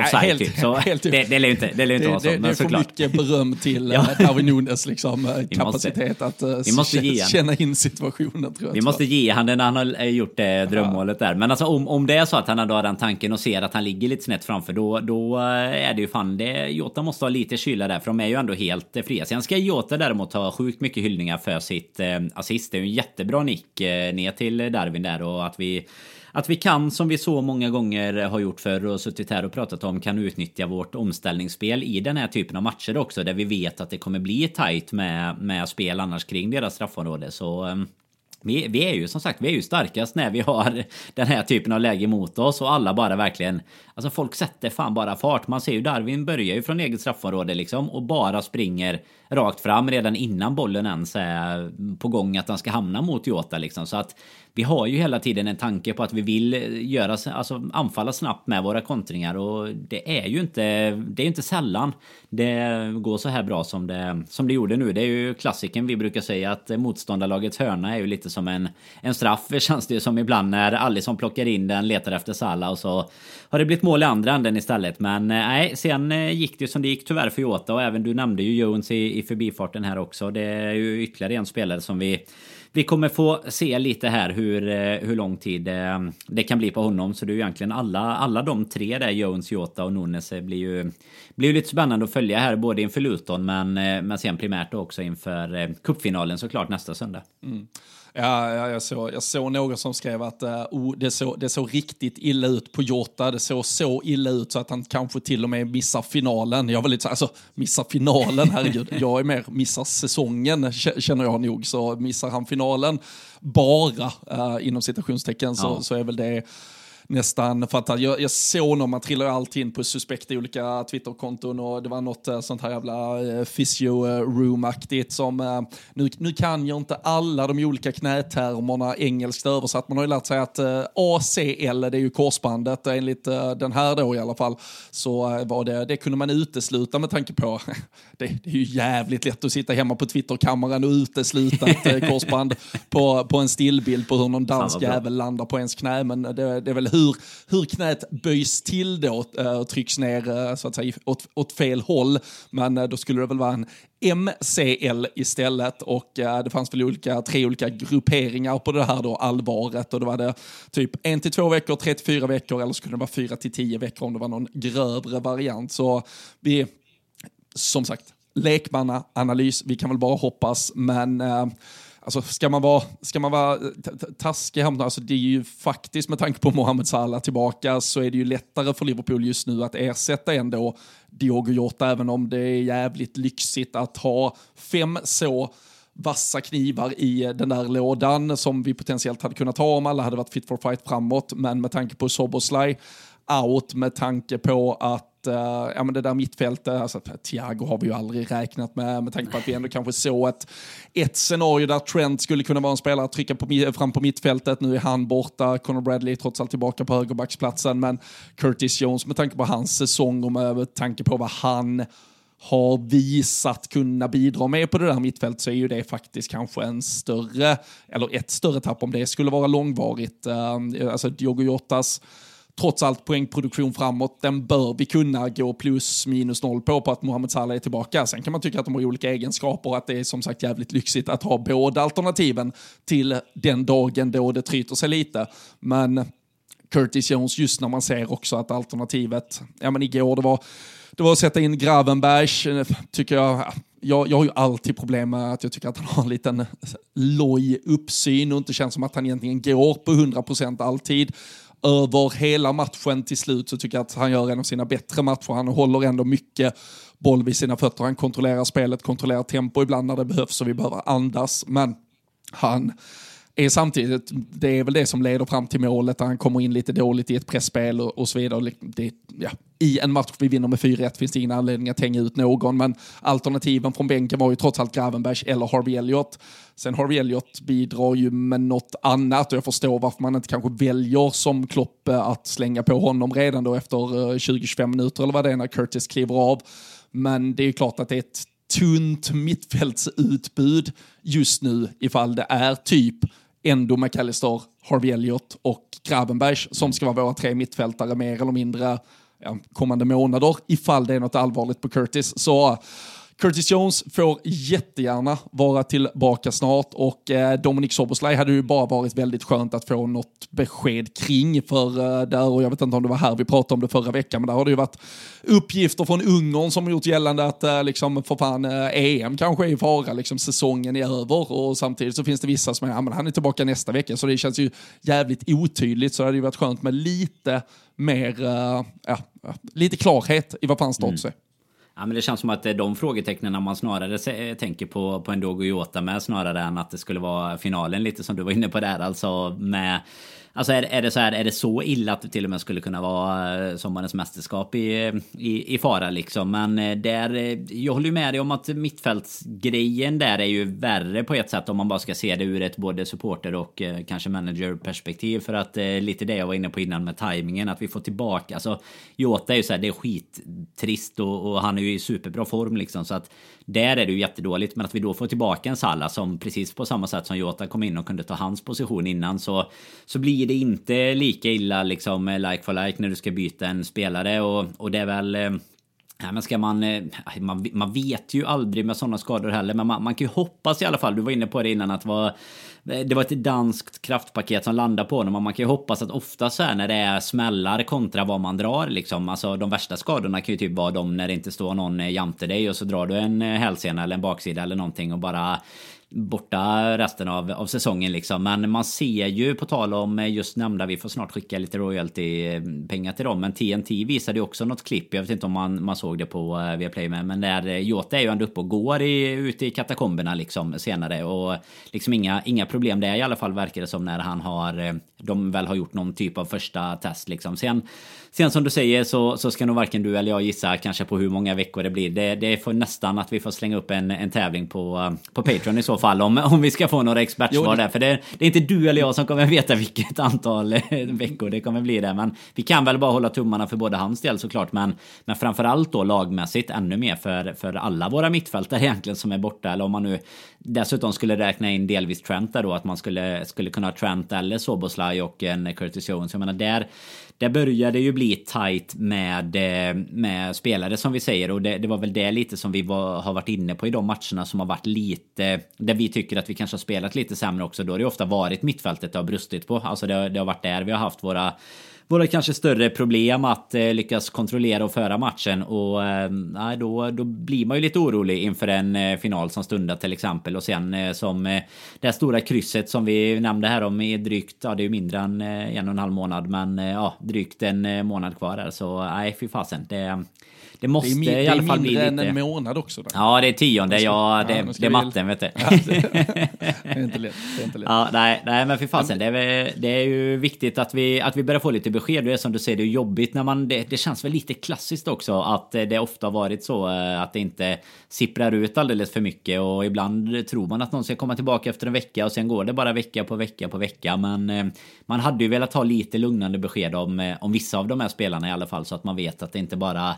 offside. Helt, typ. Så helt, det, det lär ju inte, det lär inte vara så. Det, det är för mycket beröm till ja. Eh, Darwin Nunes liksom, eh, kapacitet att uh, vi måste ge känna in situationen. Tror jag, vi måste ge han det när han har gjort det drömmålet där. Men alltså om, om det är så att han har den tanken och ser att han ligger lite snett framför då, då är det ju fan det. Jota måste ha lite kyla där för de är ju ändå helt fria. Sen ska Jota däremot har sjukt mycket hyllningar för sitt eh, assist. Det är ju en jättebra nick eh, ner till Darwin där och att vi att vi kan, som vi så många gånger har gjort förr och suttit här och pratat om, kan utnyttja vårt omställningsspel i den här typen av matcher också. Där vi vet att det kommer bli tight med, med spel annars kring deras straffområde. Så ehm, vi, vi, är ju som sagt, vi är ju starkast när vi har den här typen av läge mot oss och alla bara verkligen Alltså folk sätter fan bara fart. Man ser ju Darwin börjar ju från eget straffområde liksom och bara springer rakt fram redan innan bollen ens är på gång att den ska hamna mot Jota liksom. Så att vi har ju hela tiden en tanke på att vi vill eh, göra, alltså anfalla snabbt med våra kontringar och det är ju inte, det är inte sällan det går så här bra som det, som det gjorde nu. Det är ju klassiken vi brukar säga att motståndarlagets hörna är ju lite som en, en straff känns det ju som ibland när Alisson plockar in den, letar efter Salah och så har det blivit mål i andra änden istället. Men eh, nej, sen eh, gick det ju som det gick tyvärr för Jota och även du nämnde ju Jones i, i förbifarten här också. Det är ju ytterligare en spelare som vi vi kommer få se lite här hur, eh, hur lång tid eh, det kan bli på honom. Så det är ju egentligen alla, alla de tre där, Jones, Jota och Nunes, eh, blir ju, blir ju lite spännande att följa här. Både inför Luton men, men sen primärt också inför cupfinalen såklart nästa söndag. Mm. Ja, ja jag, såg, jag såg någon som skrev att uh, oh, det, såg, det såg riktigt illa ut på Jota. Det såg så illa ut så att han kanske till och med missar finalen. Jag var lite så alltså missar finalen, herregud. jag är mer missar säsongen, känner jag nog. Så missar han finalen bara, uh, inom citationstecken, så, ja. så är väl det nästan, för att jag, jag såg någon, man trillar alltid in på suspekta olika Twitterkonton och det var något eh, sånt här jävla uh, physio room-aktigt som, nu, nu kan jag inte alla de olika knätermerna engelskt översatt, man har ju lärt sig att ACL, det är ju korsbandet, enligt den här då i alla fall, så var det, det kunde man utesluta med tanke på, det, det, är ju jävligt lätt att sitta hemma på Twitterkammaren och utesluta ett korsband på, på en stillbild på hur någon dansk jävel landar på ens knä, men det, det är väl hur, hur knät böjs till då eh, och trycks ner eh, så att säga åt, åt fel håll. Men eh, då skulle det väl vara en MCL istället och eh, det fanns väl olika, tre olika grupperingar på det här då allvaret och då var det typ en till två veckor, tre till fyra veckor eller så kunde det vara fyra till tio veckor om det var någon grövre variant. Så vi, som sagt, lekmannaanalys, vi kan väl bara hoppas, men eh, Alltså, ska man vara, ska man vara eh, taskig här, alltså det är ju faktiskt med tanke på Mohamed Salah tillbaka så är det ju lättare för Liverpool just nu att ersätta ändå Diogo Jota, även om det är jävligt lyxigt att ha fem så vassa knivar i eh, den där lådan som vi potentiellt hade kunnat ha om alla hade varit fit for fight framåt. Men med tanke på Soboslaj out, med tanke på att uh, ja, men det där mittfältet, alltså, Thiago har vi ju aldrig räknat med, med tanke på att vi ändå kanske såg ett, ett scenario där Trent skulle kunna vara en spelare att trycka på, fram på mittfältet. Nu är han borta, Conor Bradley är trots allt tillbaka på högerbacksplatsen, men Curtis Jones med tanke på hans säsong och med tanke på vad han har visat kunna bidra med på det där mittfältet så är ju det faktiskt kanske en större, eller ett större tapp om det skulle vara långvarigt. Eh, alltså Diogo Jotas trots allt poängproduktion framåt, den bör vi kunna gå plus minus noll på, på att Mohamed Salah är tillbaka. Sen kan man tycka att de har olika egenskaper och att det är som sagt jävligt lyxigt att ha båda alternativen till den dagen då det tryter sig lite. Men Curtis Jones, just när man ser också att alternativet, ja men igår det var, det var att sätta in Gravenberg, tycker jag, jag, jag har ju alltid problem med att jag tycker att han har en liten loj uppsyn och inte känns som att han egentligen går på 100% alltid över hela matchen till slut så tycker jag att han gör en av sina bättre matcher. Han håller ändå mycket boll vid sina fötter. Han kontrollerar spelet, kontrollerar tempo ibland när det behövs och vi behöver andas. Men han är samtidigt, det är väl det som leder fram till målet, där han kommer in lite dåligt i ett pressspel och, och så vidare. Det, ja, I en match vi vinner med 4-1 finns det ingen anledning att hänga ut någon, men alternativen från bänken var ju trots allt Gravenbergs eller Harvey Elliott. Sen Harvey Elliott bidrar ju med något annat och jag förstår varför man inte kanske väljer som Klopp eh, att slänga på honom redan då efter eh, 20-25 minuter eller vad det är när Curtis kliver av. Men det är ju klart att det är ett tunt mittfältsutbud just nu ifall det är typ Endo McAllister, Harvey Elliott och Gravenberg som ska vara våra tre mittfältare mer eller mindre ja, kommande månader ifall det är något allvarligt på Curtis. Så Curtis Jones får jättegärna vara tillbaka snart och eh, Dominic Soboslaj hade ju bara varit väldigt skönt att få något besked kring för eh, där och jag vet inte om det var här vi pratade om det förra veckan men där har det ju varit uppgifter från Ungern som har gjort gällande att eh, liksom för fan EM kanske är i fara, liksom säsongen är över och samtidigt så finns det vissa som är, ja men han är tillbaka nästa vecka så det känns ju jävligt otydligt så det hade ju varit skönt med lite mer, ja, lite klarhet i vad fan status är. Mm. Ja, men det känns som att det är de frågetecknen man snarare eh, tänker på, på en Dogo Jota med snarare än att det skulle vara finalen lite som du var inne på där. Alltså med Alltså är, är det så här, är det så illa att det till och med skulle kunna vara eh, sommarens mästerskap i, eh, i, i fara liksom. Men eh, där, jag håller ju med dig om att mittfältsgrejen där är ju värre på ett sätt om man bara ska se det ur ett både supporter och kanske managerperspektiv. För att lite det jag var inne på innan med tajmingen, att vi får tillbaka, alltså Jota är ju så här, det är skittrist och, och han är ju i superbra form liksom. Så att där är det ju jättedåligt. Men att vi då får tillbaka en Salla som precis på samma sätt som Jota kom in och kunde ta hans position innan så, så blir det inte lika illa liksom eh, like for like när du ska byta en spelare och, och det är väl eh, Nej, men ska man, eh, man... Man vet ju aldrig med sådana skador heller, men man, man kan ju hoppas i alla fall. Du var inne på det innan att vara Eh, det var ett danskt kraftpaket som landade på honom. Och man kan ju hoppas att ofta så här när det är smällar kontra vad man drar liksom. Alltså de värsta skadorna kan ju typ vara de när det inte står någon eh, jämte dig och så drar du en eh, hälsena eller en baksida eller någonting och bara borta resten av, av säsongen liksom. Men man ser ju på tal om eh, just nämnda, vi får snart skicka lite royalty-pengar till dem. Men TNT visade ju också något klipp, jag vet inte om man, man såg det på uh, Viaplay med. Men där eh, Jota är ju ändå uppe och går i, ute i katakomberna liksom senare. Och liksom inga, inga problem där i alla fall verkar det som när han har, de väl har gjort någon typ av första test liksom. Sen Sen som du säger så, så ska nog varken du eller jag gissa kanske på hur många veckor det blir. Det, det får nästan att vi får slänga upp en, en tävling på, på Patreon i så fall om, om vi ska få några expertsvar där. För det, det, är inte du eller jag som kommer veta vilket antal eh, veckor det kommer bli där. Men vi kan väl bara hålla tummarna för både hans del såklart. Men, men framförallt då lagmässigt ännu mer för, för alla våra mittfältare egentligen som är borta. Eller om man nu dessutom skulle räkna in delvis Trent där då. Att man skulle, skulle kunna ha Trent eller Soboslaj och en Curtis Jones. Jag menar där där börjar det ju bli tight med, eh, med spelare som vi säger. Och det, det var väl det lite som vi var, har varit inne på i de matcherna som har varit lite... Där vi tycker att vi kanske har spelat lite sämre också. Då har det ofta varit mittfältet det har brustit på. Alltså det, det har varit där vi har haft våra våra kanske större problem att eh, lyckas kontrollera och föra matchen. Och eh, då, då blir man ju lite orolig inför en eh, final som stundar till exempel. Och sen eh, som eh, det stora krysset som vi nämnde här om är drygt, ja det är ju mindre än eh, en och en halv månad. Men eh, ja, drygt en eh, månad kvar där. Så nej, fy fasen. Det, det måste det är, i alla fall bli lite... Det är mindre än en månad också. Då. Ja, det är tionde. Ja, det, ja, det är matten, vet du. Ja, det, är inte lätt. Det är inte lätt. Ja, nej, nej, men för fasen. Det är, det är ju viktigt att vi, att vi börjar få lite besked. Det är som du säger, det är jobbigt när man... Det, det känns väl lite klassiskt också att det ofta varit så eh, att det inte sipprar ut alldeles för mycket. Och ibland tror man att någon ska komma tillbaka efter en vecka och sen går det bara vecka på vecka på vecka. Men eh, man hade ju velat ha lite lugnande besked om, eh, om vissa av de här spelarna i alla fall så att man vet att det inte bara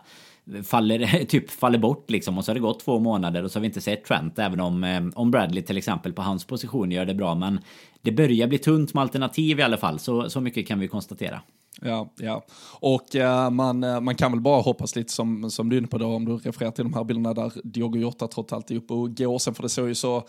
faller, typ faller bort liksom. Och så har det gått två månader och så har vi inte sett Trent. Även om, eh, om Bradley till exempel på hans position gör det bra. Men det börjar bli tunt med alternativ i alla fall. Så, så mycket kan vi konstatera. Ja, ja. och eh, man, eh, man kan väl bara hoppas lite som, som du är inne på då, om du refererar till de här bilderna där Diogo Jota trots allt är uppe och går. Sen för det såg ju så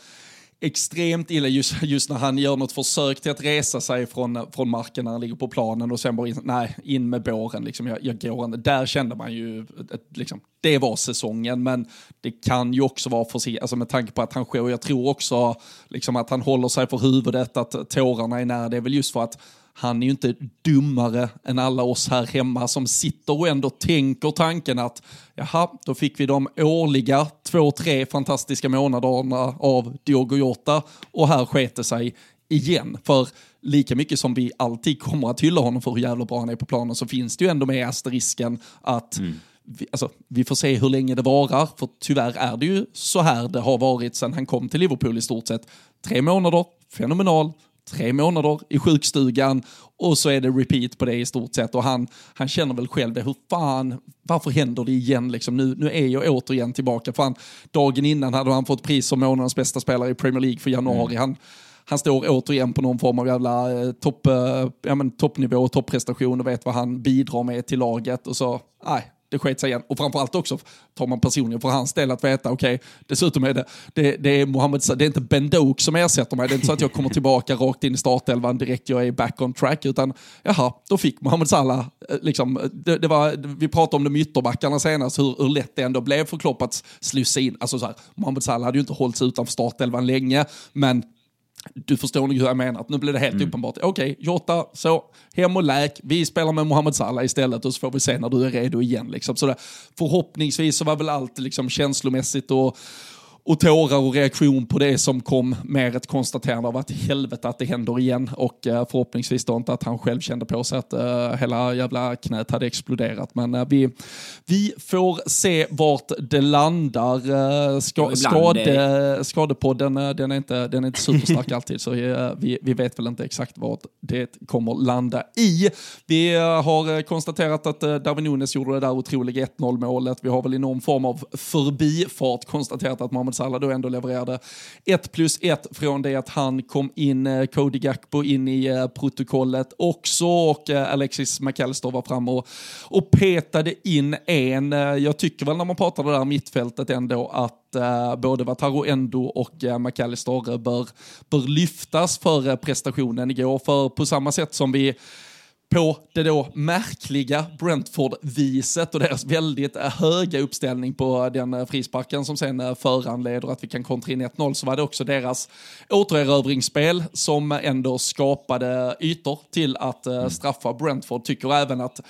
extremt illa just, just när han gör något försök till att resa sig från, från marken när han ligger på planen och sen bara in, nej, in med båren, liksom, jag, jag går inte. Där kände man ju, ett, liksom, det var säsongen, men det kan ju också vara för alltså med tanke på att han sker, jag tror också liksom, att han håller sig för huvudet, att tårarna är nära, det är väl just för att han är ju inte dummare än alla oss här hemma som sitter och ändå tänker tanken att jaha, då fick vi de årliga två, tre fantastiska månaderna av Diogo Jota och här sket det sig igen. För lika mycket som vi alltid kommer att hylla honom för hur jävla bra han är på planen så finns det ju ändå med asterisken att mm. vi, alltså, vi får se hur länge det varar, för tyvärr är det ju så här det har varit sedan han kom till Liverpool i stort sett. Tre månader, fenomenal, tre månader i sjukstugan och så är det repeat på det i stort sett. Och han, han känner väl själv det, hur fan, varför händer det igen liksom? Nu, nu är jag återigen tillbaka. Fan, dagen innan hade han fått pris som månadens bästa spelare i Premier League för januari. Mm. Han, han står återigen på någon form av jävla eh, topp, eh, ja, men, toppnivå och topprestation och vet vad han bidrar med till laget. Och så, nej, det sket sig igen. Och framförallt också tar man personligen för hans del att veta, okej, okay, dessutom är det, det, det är Mohammed, det är inte Bendok som ersätter mig, det är inte så att jag kommer tillbaka rakt in i startelvan direkt, jag är back on track, utan jaha, då fick Mohamed Salah, eh, liksom, det, det var, vi pratade om det med ytterbackarna senast, hur, hur lätt det ändå blev för Klopp att slussa in, alltså så här, Mohamed Salah hade ju inte hållit sig utanför startelvan länge, men du förstår nog hur jag menar. Nu blir det helt mm. uppenbart. Okej, okay, Jota, så hem och läk. Vi spelar med Mohamed Salah istället och så får vi se när du är redo igen. Liksom. Så där, förhoppningsvis så var väl allt liksom känslomässigt och och tårar och reaktion på det som kom mer ett konstaterande av att helvete att det händer igen och uh, förhoppningsvis då inte att han själv kände på sig att uh, hela jävla knät hade exploderat. Men uh, vi, vi får se vart det landar. Ska, skade, skadepodden den är, inte, den är inte superstark alltid så vi, vi vet väl inte exakt vart det kommer landa i. Vi har konstaterat att Darwin Nunes gjorde det där otroliga 1-0 målet. Vi har väl i någon form av förbifart konstaterat att Mohamed Salah då ändå levererade 1 plus 1 från det att han kom in, eh, Cody Gakpo in i eh, protokollet också och eh, Alexis McAllister var fram och, och petade in en. Jag tycker väl när man pratar det där mittfältet ändå att både Vataro Endo och McAllister bör, bör lyftas för prestationen igår. För på samma sätt som vi på det då märkliga Brentford-viset och deras väldigt eh, höga uppställning på eh, den eh, frisparken som sen föranleder att vi kan kontra in 1-0 så var det också deras återerövringsspel som ändå skapade ytor till att straffa Brentford. Tycker även att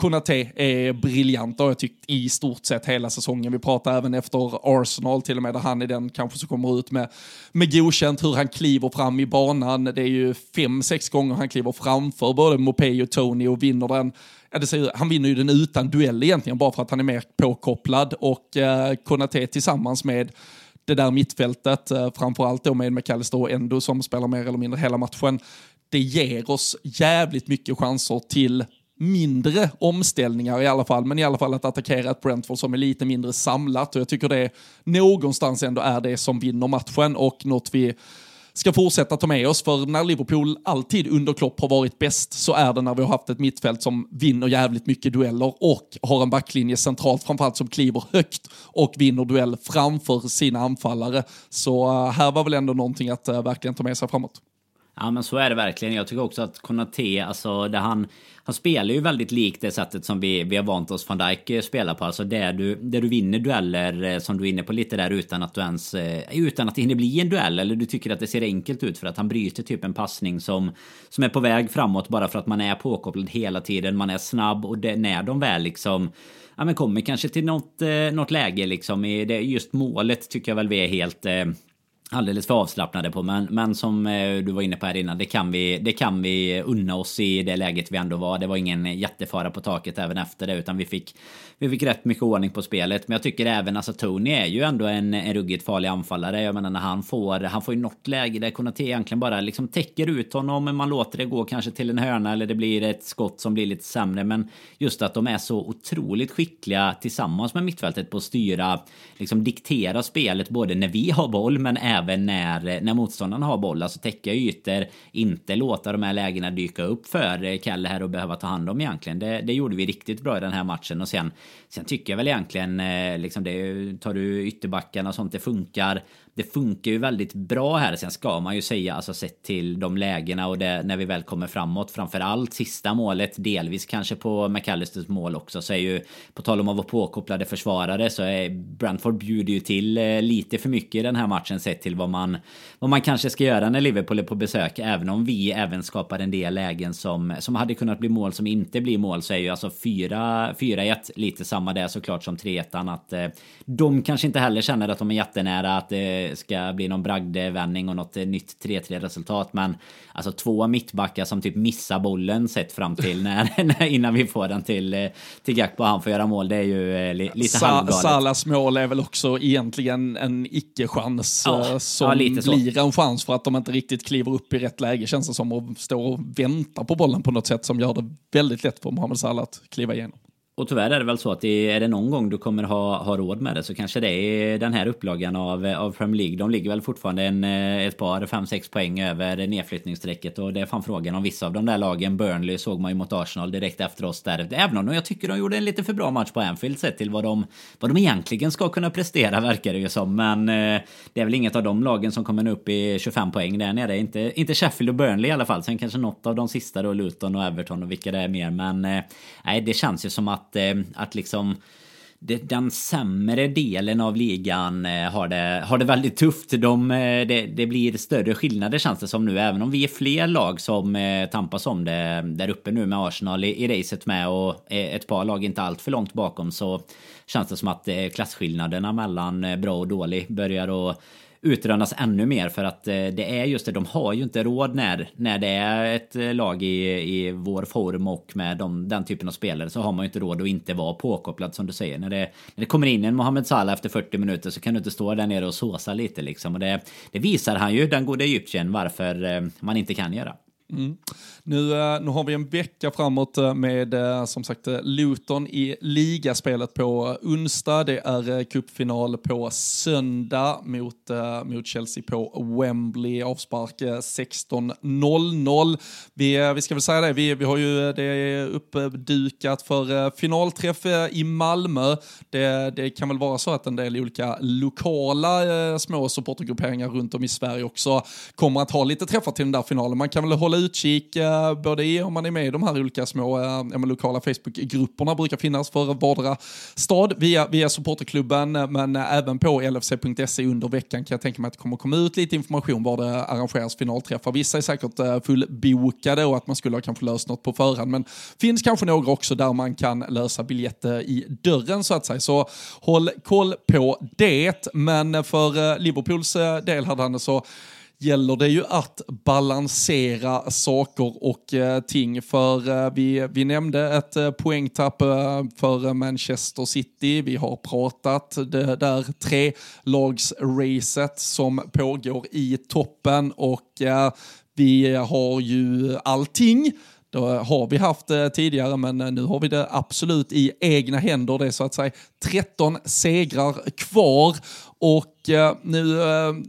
Konate är briljant har jag tyckt i stort sett hela säsongen. Vi pratar även efter Arsenal till och med där han är den kanske som kommer ut med, med godkänt hur han kliver fram i banan. Det är ju fem, sex gånger han kliver framför både Mopey och Tony och vinner den. Ja, det säger, han vinner ju den utan duell egentligen bara för att han är mer påkopplad och eh, Konate tillsammans med det där mittfältet, eh, framförallt då med McAllister och Endo som spelar mer eller mindre hela matchen, det ger oss jävligt mycket chanser till mindre omställningar i alla fall, men i alla fall att attackera ett Brentford som är lite mindre samlat och jag tycker det någonstans ändå är det som vinner matchen och något vi ska fortsätta ta med oss, för när Liverpool alltid under Klopp har varit bäst så är det när vi har haft ett mittfält som vinner jävligt mycket dueller och har en backlinje centralt framförallt som kliver högt och vinner duell framför sina anfallare. Så eh, här var väl ändå någonting att eh, verkligen ta med sig framåt. Ja men så är det verkligen. Jag tycker också att Konate, alltså det han... Han spelar ju väldigt likt det sättet som vi, vi har vant oss van Dijk eh, spelar på. Alltså där du, där du vinner dueller eh, som du är inne på lite där utan att du ens... Eh, utan att det hinner bli en duell eller du tycker att det ser enkelt ut för att han bryter typ en passning som, som är på väg framåt bara för att man är påkopplad hela tiden. Man är snabb och det, när de väl liksom ja, men kommer kanske till något, något läge liksom. I det, just målet tycker jag väl vi är helt alldeles för avslappnade på. Men, men som eh, du var inne på här innan, det kan, vi, det kan vi unna oss i det läget vi ändå var. Det var ingen jättefara på taket även efter det, utan vi fick, vi fick rätt mycket ordning på spelet. Men jag tycker även, alltså Tony är ju ändå en, en ruggigt farlig anfallare. Jag menar när han får, han får ju något läge där Konate egentligen bara liksom täcker ut honom, men man låter det gå kanske till en hörna eller det blir ett skott som blir lite sämre. Men just att de är så otroligt skickliga tillsammans med mittfältet på att styra, liksom diktera spelet både när vi har boll, men även även när, när motståndarna har boll. Alltså täcka ytor, inte låta de här lägena dyka upp för Kalle här och behöva ta hand om egentligen. Det, det gjorde vi riktigt bra i den här matchen och sen, sen tycker jag väl egentligen eh, liksom det, tar du ytterbackarna och sånt, det funkar det funkar ju väldigt bra här. Sen ska man ju säga, alltså sett till de lägena och det, när vi väl kommer framåt. Framför allt sista målet, delvis kanske på McAllisters mål också. Så är ju, på tal om att vara påkopplade försvarare, så är Brentford bjuder ju till eh, lite för mycket i den här matchen sett till vad man, vad man kanske ska göra när Liverpool är på besök. Även om vi även skapar en del lägen som, som hade kunnat bli mål som inte blir mål så är ju alltså 4-1 lite samma där såklart som 3-1. Att eh, de kanske inte heller känner att de är jättenära att eh, ska bli någon bragdvändning och något nytt 3-3 resultat. Men alltså två mittbackar som typ missar bollen sett fram till när, innan vi får den till, till Gakpo han får göra mål. Det är ju eh, lite Sa halvgalet. Salas mål är väl också egentligen en icke-chans ja, eh, som ja, blir en chans för att de inte riktigt kliver upp i rätt läge känns det som och står och väntar på bollen på något sätt som gör det väldigt lätt för Mohamed Salah att kliva igenom. Och tyvärr är det väl så att det, är det någon gång du kommer ha, ha råd med det så kanske det är den här upplagan av, av Premier League. De ligger väl fortfarande en, eh, ett par, 5-6 poäng över nedflyttningsstrecket. Och det är fan frågan om vissa av de där lagen, Burnley såg man ju mot Arsenal direkt efter oss där. Även om jag tycker de gjorde en lite för bra match på Anfield sett till vad de, vad de egentligen ska kunna prestera verkar det ju som. Men eh, det är väl inget av de lagen som kommer upp i 25 poäng där nere. Inte, inte Sheffield och Burnley i alla fall. Sen kanske något av de sista då, Luton och Everton och vilka det är mer. Men eh, nej, det känns ju som att, Eh, att liksom den sämre delen av ligan eh, har det, har det väldigt tufft. De, eh, det, det, blir större skillnader känns det som nu. Även om vi är fler lag som tampas om det där uppe nu med Arsenal i, i racet med och ett par lag inte allt för långt bakom så känns det som att klasskillnaderna mellan bra och dålig börjar att utrönas ännu mer för att eh, det är just det, de har ju inte råd när, när det är ett eh, lag i, i vår form och med de, den typen av spelare så har man ju inte råd att inte vara påkopplad som du säger. När det, när det kommer in en Mohamed Salah efter 40 minuter så kan du inte stå där nere och såsa lite liksom. Och det, det visar han ju, den gode egyptiern, varför eh, man inte kan göra. Mm. Nu, eh, nu har vi en vecka framåt eh, med eh, som sagt Luton i ligaspelet på onsdag. Det är cupfinal på söndag mot, mot Chelsea på Wembley. Avspark 16.00. Vi, vi ska väl säga det, vi, vi har ju det uppdukat för finalträff i Malmö. Det, det kan väl vara så att en del olika lokala små supportergrupperingar runt om i Sverige också kommer att ha lite träffar till den där finalen. Man kan väl hålla utkik både i om man är med i de här olika små eh, lokala Facebookgrupperna brukar finnas för vardera stad via, via supporterklubben men även på lfc.se under veckan kan jag tänka mig att det kommer komma ut lite information var det arrangeras finalträffar. Vissa är säkert eh, fullbokade och att man skulle ha kanske löst något på förhand men finns kanske några också där man kan lösa biljetter i dörren så att säga. Så håll koll på det. Men för eh, Liverpools eh, del här Danne så gäller det ju att balansera saker och eh, ting. För eh, vi, vi nämnde ett eh, poängtapp eh, för Manchester City. Vi har pratat det där tre lagsracet som pågår i toppen och eh, vi har ju allting det har vi haft tidigare, men eh, nu har vi det absolut i egna händer. Det är så att säga 13 segrar kvar och eh, nu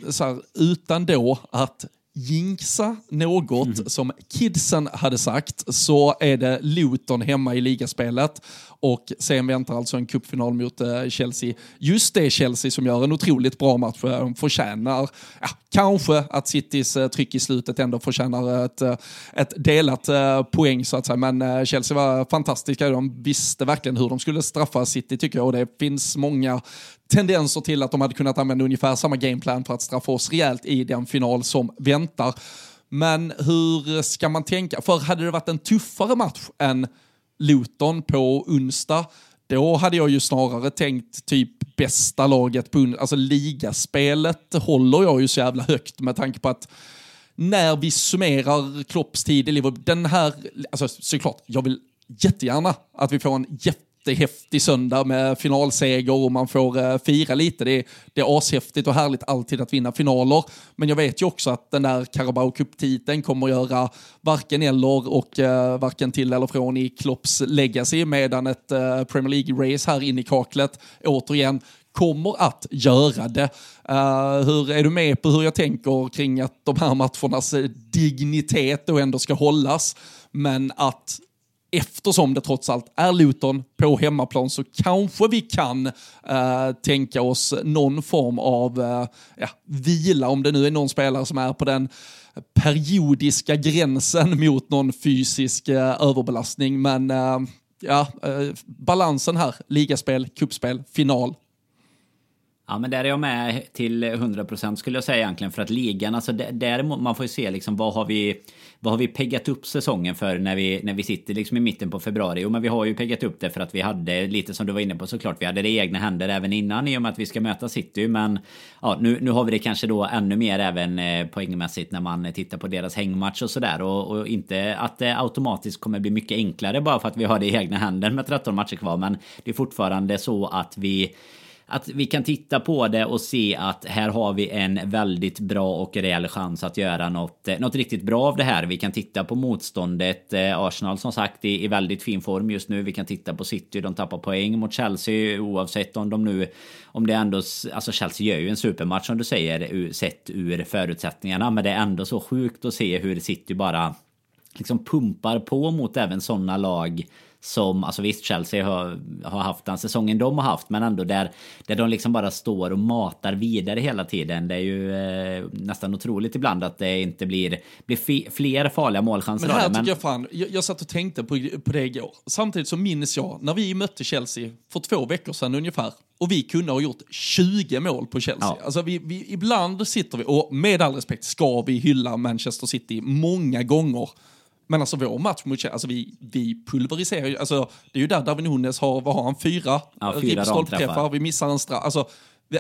så här, utan då att jinxa något mm. som kidsen hade sagt så är det Luton hemma i ligaspelet och sen väntar alltså en cupfinal mot eh, Chelsea. Just det Chelsea som gör en otroligt bra match, de förtjänar, ja, kanske att Citys eh, tryck i slutet ändå förtjänar ett, eh, ett delat poäng så att säga. Men Chelsea var fantastiska, de visste verkligen hur de skulle straffa City tycker jag och det finns många tendenser till att de hade kunnat använda ungefär samma gameplan för att straffa oss rejält i den final som väntar. Men hur ska man tänka? För hade det varit en tuffare match än Luton på onsdag, då hade jag ju snarare tänkt typ bästa laget på alltså ligaspelet håller jag ju så jävla högt med tanke på att när vi summerar Klopps tid i Liverpool, den här, alltså såklart, jag vill jättegärna att vi får en jätte jättehäftig söndag med finalseger och man får eh, fira lite. Det är, det är ashäftigt och härligt alltid att vinna finaler. Men jag vet ju också att den där Carabao Cup-titeln kommer att göra varken eller och eh, varken till eller från i Klopps legacy medan ett eh, Premier League-race här inne i kaklet återigen kommer att göra det. Uh, hur Är du med på hur jag tänker kring att de här matchernas dignitet då ändå ska hållas, men att eftersom det trots allt är Luton på hemmaplan så kanske vi kan uh, tänka oss någon form av uh, ja, vila, om det nu är någon spelare som är på den periodiska gränsen mot någon fysisk uh, överbelastning. Men ja, balansen här, ligaspel, kuppspel, final, Ja, men där är jag med till 100% skulle jag säga egentligen. För att ligan, alltså där, man får ju se liksom vad har vi vad har vi peggat upp säsongen för när vi, när vi sitter liksom i mitten på februari? Jo, men vi har ju peggat upp det för att vi hade lite som du var inne på såklart. Vi hade det i egna händer även innan i och med att vi ska möta City. Men ja, nu, nu har vi det kanske då ännu mer även eh, poängmässigt när man tittar på deras hängmatch och sådär. Och, och inte att det automatiskt kommer bli mycket enklare bara för att vi har det i egna händer med 13 matcher kvar. Men det är fortfarande så att vi att vi kan titta på det och se att här har vi en väldigt bra och rejäl chans att göra något, eh, något riktigt bra av det här. Vi kan titta på motståndet. Eh, Arsenal som sagt i, i väldigt fin form just nu. Vi kan titta på City. De tappar poäng mot Chelsea oavsett om de nu... Om det ändå... Alltså Chelsea gör ju en supermatch som du säger sett ur förutsättningarna. Men det är ändå så sjukt att se hur City bara liksom pumpar på mot även sådana lag som, alltså visst Chelsea har, har haft den säsongen de har haft men ändå där, där de liksom bara står och matar vidare hela tiden. Det är ju eh, nästan otroligt ibland att det inte blir, blir fler farliga målchanser. Men här tycker men... jag fan, jag, jag satt och tänkte på, på det igår. Samtidigt så minns jag när vi mötte Chelsea för två veckor sedan ungefär och vi kunde ha gjort 20 mål på Chelsea. Ja. Alltså vi, vi, ibland sitter vi, och med all respekt ska vi hylla Manchester City många gånger. Men alltså vår match mot Chelsea, alltså vi, vi pulveriserar ju, alltså det är ju där Darwin Nunes har, vad har han, fyra, ja, fyra stolpträffar. Vi missar en straff, alltså,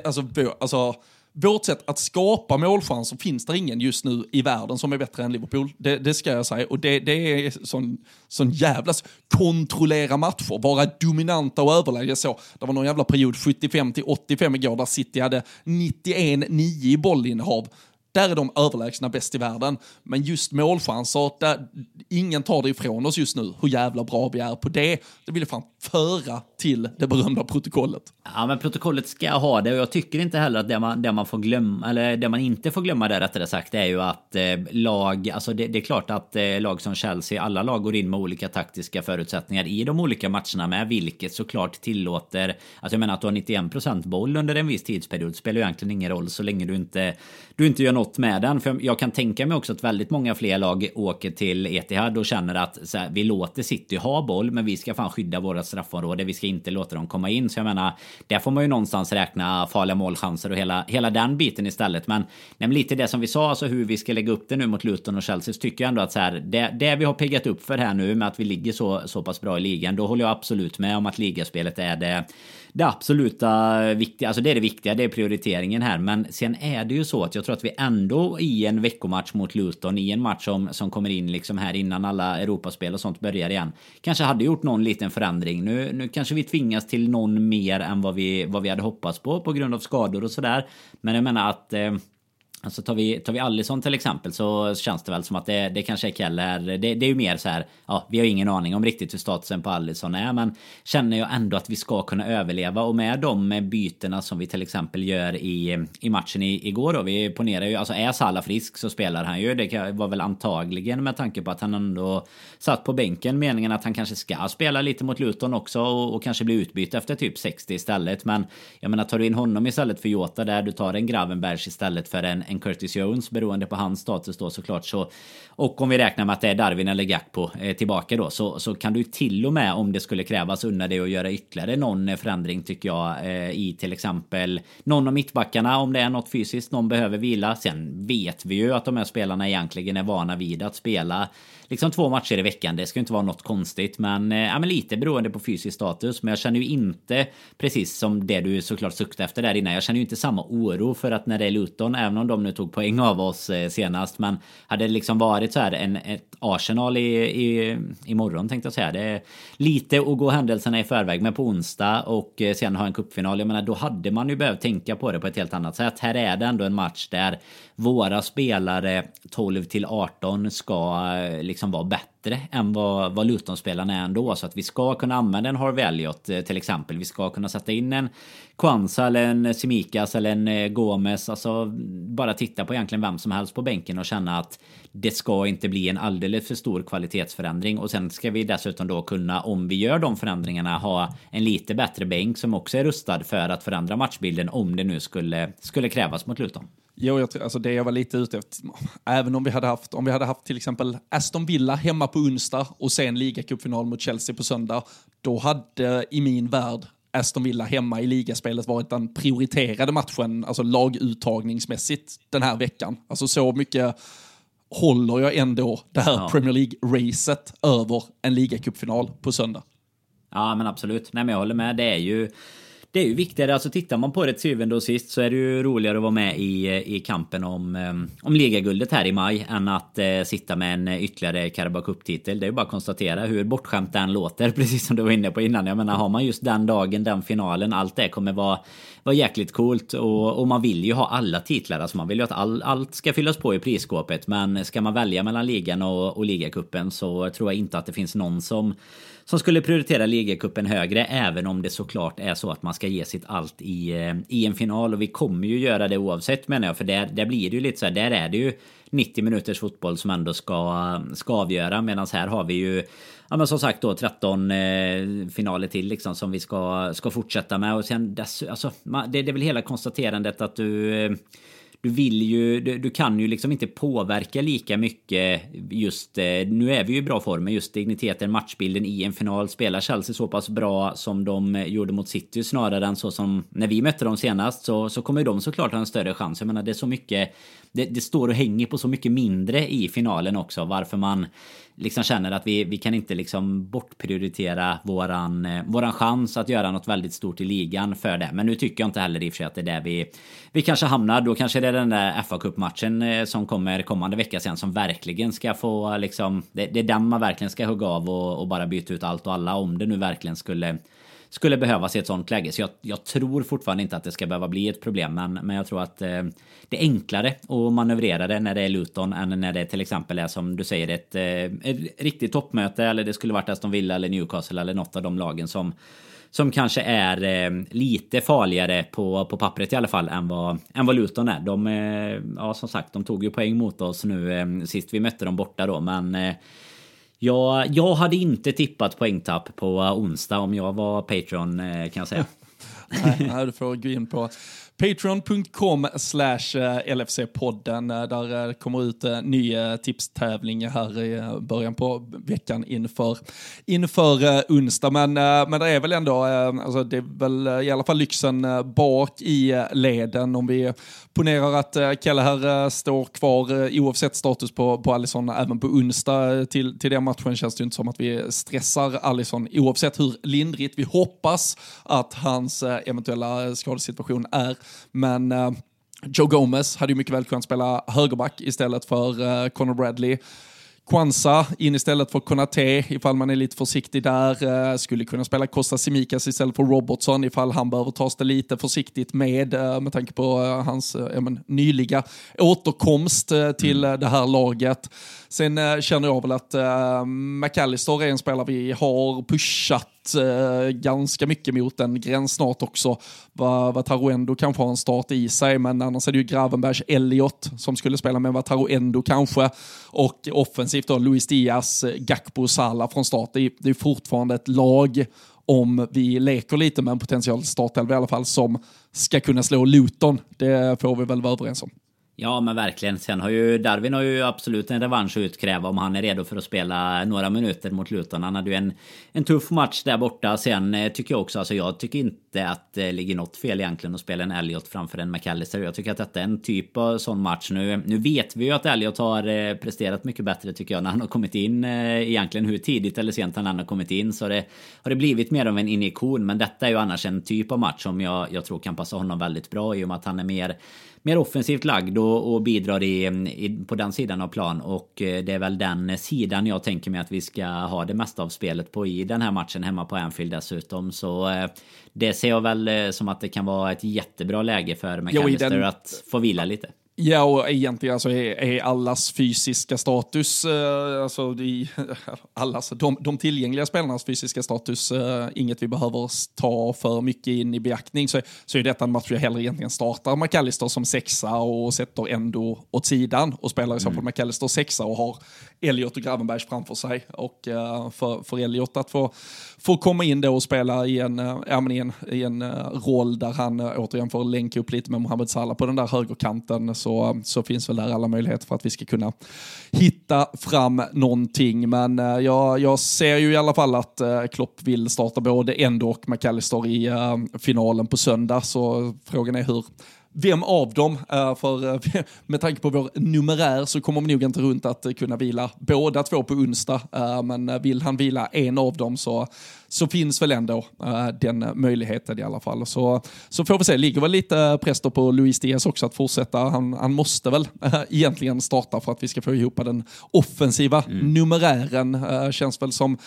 alltså, alltså vårt sätt att skapa målchanser finns det ingen just nu i världen som är bättre än Liverpool. Det, det ska jag säga. Och det, det är sån, sån jävla... Kontrollera matcher, vara dominanta och överläge så. Det var någon jävla period 75 till 85 igår där City hade 91-9 i bollinnehav. Där är de överlägsna bäst i världen. Men just målchanser, där, ingen tar det ifrån oss just nu hur jävla bra vi är på det. Det vill jag fan föra till det berömda protokollet. Ja, men protokollet ska ha det och jag tycker inte heller att det man, det man får glömma, eller det man inte får glömma där rättare sagt, är ju att eh, lag, alltså det, det, är klart att eh, lag som Chelsea, alla lag går in med olika taktiska förutsättningar i de olika matcherna med, vilket såklart tillåter, alltså jag menar att du har 91% boll under en viss tidsperiod spelar ju egentligen ingen roll så länge du inte, du inte gör något med den. För jag kan tänka mig också att väldigt många fler lag åker till Etihad och känner att här, vi låter City ha boll men vi ska fan skydda våra straffområde. Vi ska inte låta dem komma in. Så jag menar, där får man ju någonstans räkna farliga målchanser och hela, hela den biten istället. Men, nej, men lite det som vi sa, alltså hur vi ska lägga upp det nu mot Luton och Chelsea, så tycker jag ändå att så här, det, det vi har piggat upp för här nu med att vi ligger så, så pass bra i ligan, då håller jag absolut med om att ligaspelet är det det absoluta viktiga, alltså det är det viktiga, det är prioriteringen här. Men sen är det ju så att jag tror att vi ändå i en veckomatch mot Luton, i en match som, som kommer in liksom här innan alla Europaspel och sånt börjar igen, kanske hade gjort någon liten förändring. Nu, nu kanske vi tvingas till någon mer än vad vi, vad vi hade hoppats på, på grund av skador och sådär. Men jag menar att eh, Alltså tar vi, tar vi Allison till exempel så känns det väl som att det, det kanske är Keller. Det, det är ju mer så här, ja, vi har ingen aning om riktigt hur statusen på Allison är, men känner jag ändå att vi ska kunna överleva och med de bytena som vi till exempel gör i, i matchen i, igår då. Vi ponerar ju, alltså är Salah frisk så spelar han ju. Det var väl antagligen med tanke på att han ändå satt på bänken meningen att han kanske ska spela lite mot Luton också och, och kanske bli utbytt efter typ 60 istället. Men jag menar, tar du in honom istället för Jota där, du tar en Gravenbergs istället för en än Curtis Jones beroende på hans status då såklart. Så, och om vi räknar med att det är Darwin eller Gakpo eh, tillbaka då så, så kan du till och med om det skulle krävas unna dig att göra ytterligare någon eh, förändring tycker jag eh, i till exempel någon av mittbackarna om det är något fysiskt någon behöver vila. Sen vet vi ju att de här spelarna egentligen är vana vid att spela liksom två matcher i veckan. Det ska inte vara något konstigt, men, eh, ja, men lite beroende på fysisk status. Men jag känner ju inte precis som det du såklart suktade efter där innan. Jag känner ju inte samma oro för att när det är Luton, även om de nu tog poäng av oss eh, senast, men hade det liksom varit så här en, ett Arsenal i, i, imorgon tänkte jag säga. Det är lite att gå händelserna i förväg, men på onsdag och eh, sen ha en cupfinal. Jag menar, då hade man ju behövt tänka på det på ett helt annat sätt. Här är det ändå en match där våra spelare 12 till 18 ska liksom Liksom vara bättre än vad, vad Luton-spelarna är ändå. Så att vi ska kunna använda en Harvey Elliot eh, till exempel. Vi ska kunna sätta in en Kwanza eller en Simikas eller en eh, Gomes. Alltså bara titta på egentligen vem som helst på bänken och känna att det ska inte bli en alldeles för stor kvalitetsförändring. Och sen ska vi dessutom då kunna, om vi gör de förändringarna, ha en lite bättre bänk som också är rustad för att förändra matchbilden om det nu skulle, skulle krävas mot Luton. Jo, jag tror, alltså det jag var lite ute efter, även om vi hade haft, om vi hade haft till exempel Aston Villa hemma på onsdag och sen ligacupfinal mot Chelsea på söndag, då hade i min värld Aston Villa hemma i ligaspelet varit den prioriterade matchen, alltså laguttagningsmässigt den här veckan. Alltså så mycket håller jag ändå det här ja. Premier League-racet över en ligacupfinal på söndag. Ja, men absolut. Nej, men jag håller med. Det är ju det är ju viktigare, alltså tittar man på det till syvende och sist så är det ju roligare att vara med i, eh, i kampen om, eh, om ligaguldet här i maj än att eh, sitta med en ytterligare Carabao Cup-titel. Det är ju bara att konstatera hur bortskämt den låter, precis som du var inne på innan. Jag menar, har man just den dagen, den finalen, allt det kommer vara, vara jäkligt coolt och, och man vill ju ha alla titlar. Alltså man vill ju att all, allt ska fyllas på i prisskåpet, men ska man välja mellan ligan och, och ligacupen så tror jag inte att det finns någon som som skulle prioritera ligacupen högre även om det såklart är så att man ska ge sitt allt i, eh, i en final. Och vi kommer ju göra det oavsett menar jag. För där, där blir det ju lite så här, där är det ju 90 minuters fotboll som ändå ska, ska avgöra. Medan här har vi ju Ja men som sagt då 13 eh, finaler till liksom som vi ska, ska fortsätta med. Och sen dess, alltså, det, det är väl hela konstaterandet att du eh, du vill ju, du, du, kan ju liksom inte påverka lika mycket just, eh, nu är vi ju i bra form, men just digniteten, matchbilden i en final. Spelar Chelsea så pass bra som de eh, gjorde mot City snarare än så som när vi mötte dem senast så, så kommer de såklart ha en större chans. Jag menar det är så mycket, det, det står och hänger på så mycket mindre i finalen också. Varför man liksom känner att vi, vi kan inte liksom bortprioritera våran, eh, våran chans att göra något väldigt stort i ligan för det. Men nu tycker jag inte heller i och för sig att det är där vi, vi kanske hamnar. Då kanske det är den där fa Cup-matchen eh, som kommer kommande vecka sen som verkligen ska få liksom... Det, det är den man verkligen ska hugga av och, och bara byta ut allt och alla om det nu verkligen skulle skulle behövas i ett sånt läge. Så jag, jag, tror fortfarande inte att det ska behöva bli ett problem. Men, men jag tror att eh, det är enklare att manövrera det när det är Luton än när det till exempel är som du säger ett, eh, ett riktigt toppmöte. Eller det skulle varit Aston Villa eller Newcastle eller något av de lagen som som kanske är eh, lite farligare på, på pappret i alla fall än vad, än vad Luton är. De, eh, ja som sagt, de tog ju poäng mot oss nu eh, sist vi mötte dem borta då, men eh, jag, jag hade inte tippat poängtapp på onsdag om jag var Patreon eh, kan jag säga. nej, här får gå in på Patreon.com slash eh, LFC-podden. Eh, där eh, kommer ut ny tipstävling här i början på veckan inför, inför onsdag. Men, men det är väl ändå, alltså det är väl i alla fall lyxen bak i leden. Om vi ponerar att Kelle här står kvar oavsett status på, på Alisson även på onsdag till, till den matchen känns det inte som att vi stressar Alisson oavsett hur lindrigt vi hoppas att hans eventuella skadesituation är men uh, Joe Gomez hade ju mycket väl kunnat spela högerback istället för uh, Conor Bradley. Kwanza in istället för Konate ifall man är lite försiktig där. Uh, skulle kunna spela Costa Simikas istället för Robertson ifall han behöver tas det lite försiktigt med uh, med tanke på uh, hans men, nyliga återkomst till det här laget. Sen eh, känner jag väl att eh, McAllister är en spelare vi har pushat eh, ganska mycket mot en gräns snart också. Vad Vataruendo kanske har en start i sig, men annars är det ju Gravenbergs Elliot som skulle spela med Vataruendo kanske. Och offensivt då Luis Diaz, eh, Gakpo Sala från start. Det är, det är fortfarande ett lag om vi leker lite med en potential startelva i alla fall som ska kunna slå Luton. Det får vi väl vara överens om. Ja men verkligen. Sen har ju Darwin har ju absolut en revansch att utkräva om han är redo för att spela några minuter mot Luton. Han hade ju en, en tuff match där borta. Sen eh, tycker jag också, alltså jag tycker inte att det ligger något fel egentligen att spela en Elliot framför en McAllister. Jag tycker att detta är en typ av sån match. Nu, nu vet vi ju att Elliot har eh, presterat mycket bättre tycker jag när han har kommit in. Eh, egentligen hur tidigt eller sent han än har kommit in så det, har det blivit mer av en injektion. Men detta är ju annars en typ av match som jag, jag tror kan passa honom väldigt bra i och med att han är mer mer offensivt lagd och, och bidrar i, i, på den sidan av plan. Och eh, det är väl den sidan jag tänker mig att vi ska ha det mesta av spelet på i den här matchen hemma på Anfield dessutom. Så eh, det ser jag väl eh, som att det kan vara ett jättebra läge för McAllister den... att få vila lite. Ja, och egentligen alltså är, är allas fysiska status, eh, alltså de, allas, de, de tillgängliga spelarnas fysiska status, eh, inget vi behöver ta för mycket in i beaktning, så, så är detta en match jag hellre egentligen startar McAllister som sexa och sätter ändå åt sidan och spelar i så fall mm. McAllister sexa och har Elliot och Gravenbergs framför sig. Och uh, för, för Elliot att få, får komma in då och spela i en, uh, i en, i en eh, roll där han eh, återigen får länka upp lite med Mohamed Salah på den där högerkanten så, så finns väl där alla möjligheter för att vi ska kunna hitta fram någonting. Men jag, jag ser ju i alla fall att Klopp vill starta både Endo och McAllister i finalen på söndag. Så frågan är hur vem av dem, för med tanke på vår numerär så kommer vi nog inte runt att kunna vila båda två på onsdag. Men vill han vila en av dem så, så finns väl ändå den möjligheten i alla fall. Så, så får vi se, ligger väl lite press på Luis Diaz också att fortsätta. Han, han måste väl egentligen starta för att vi ska få ihop den offensiva mm. numerären. Känns väl som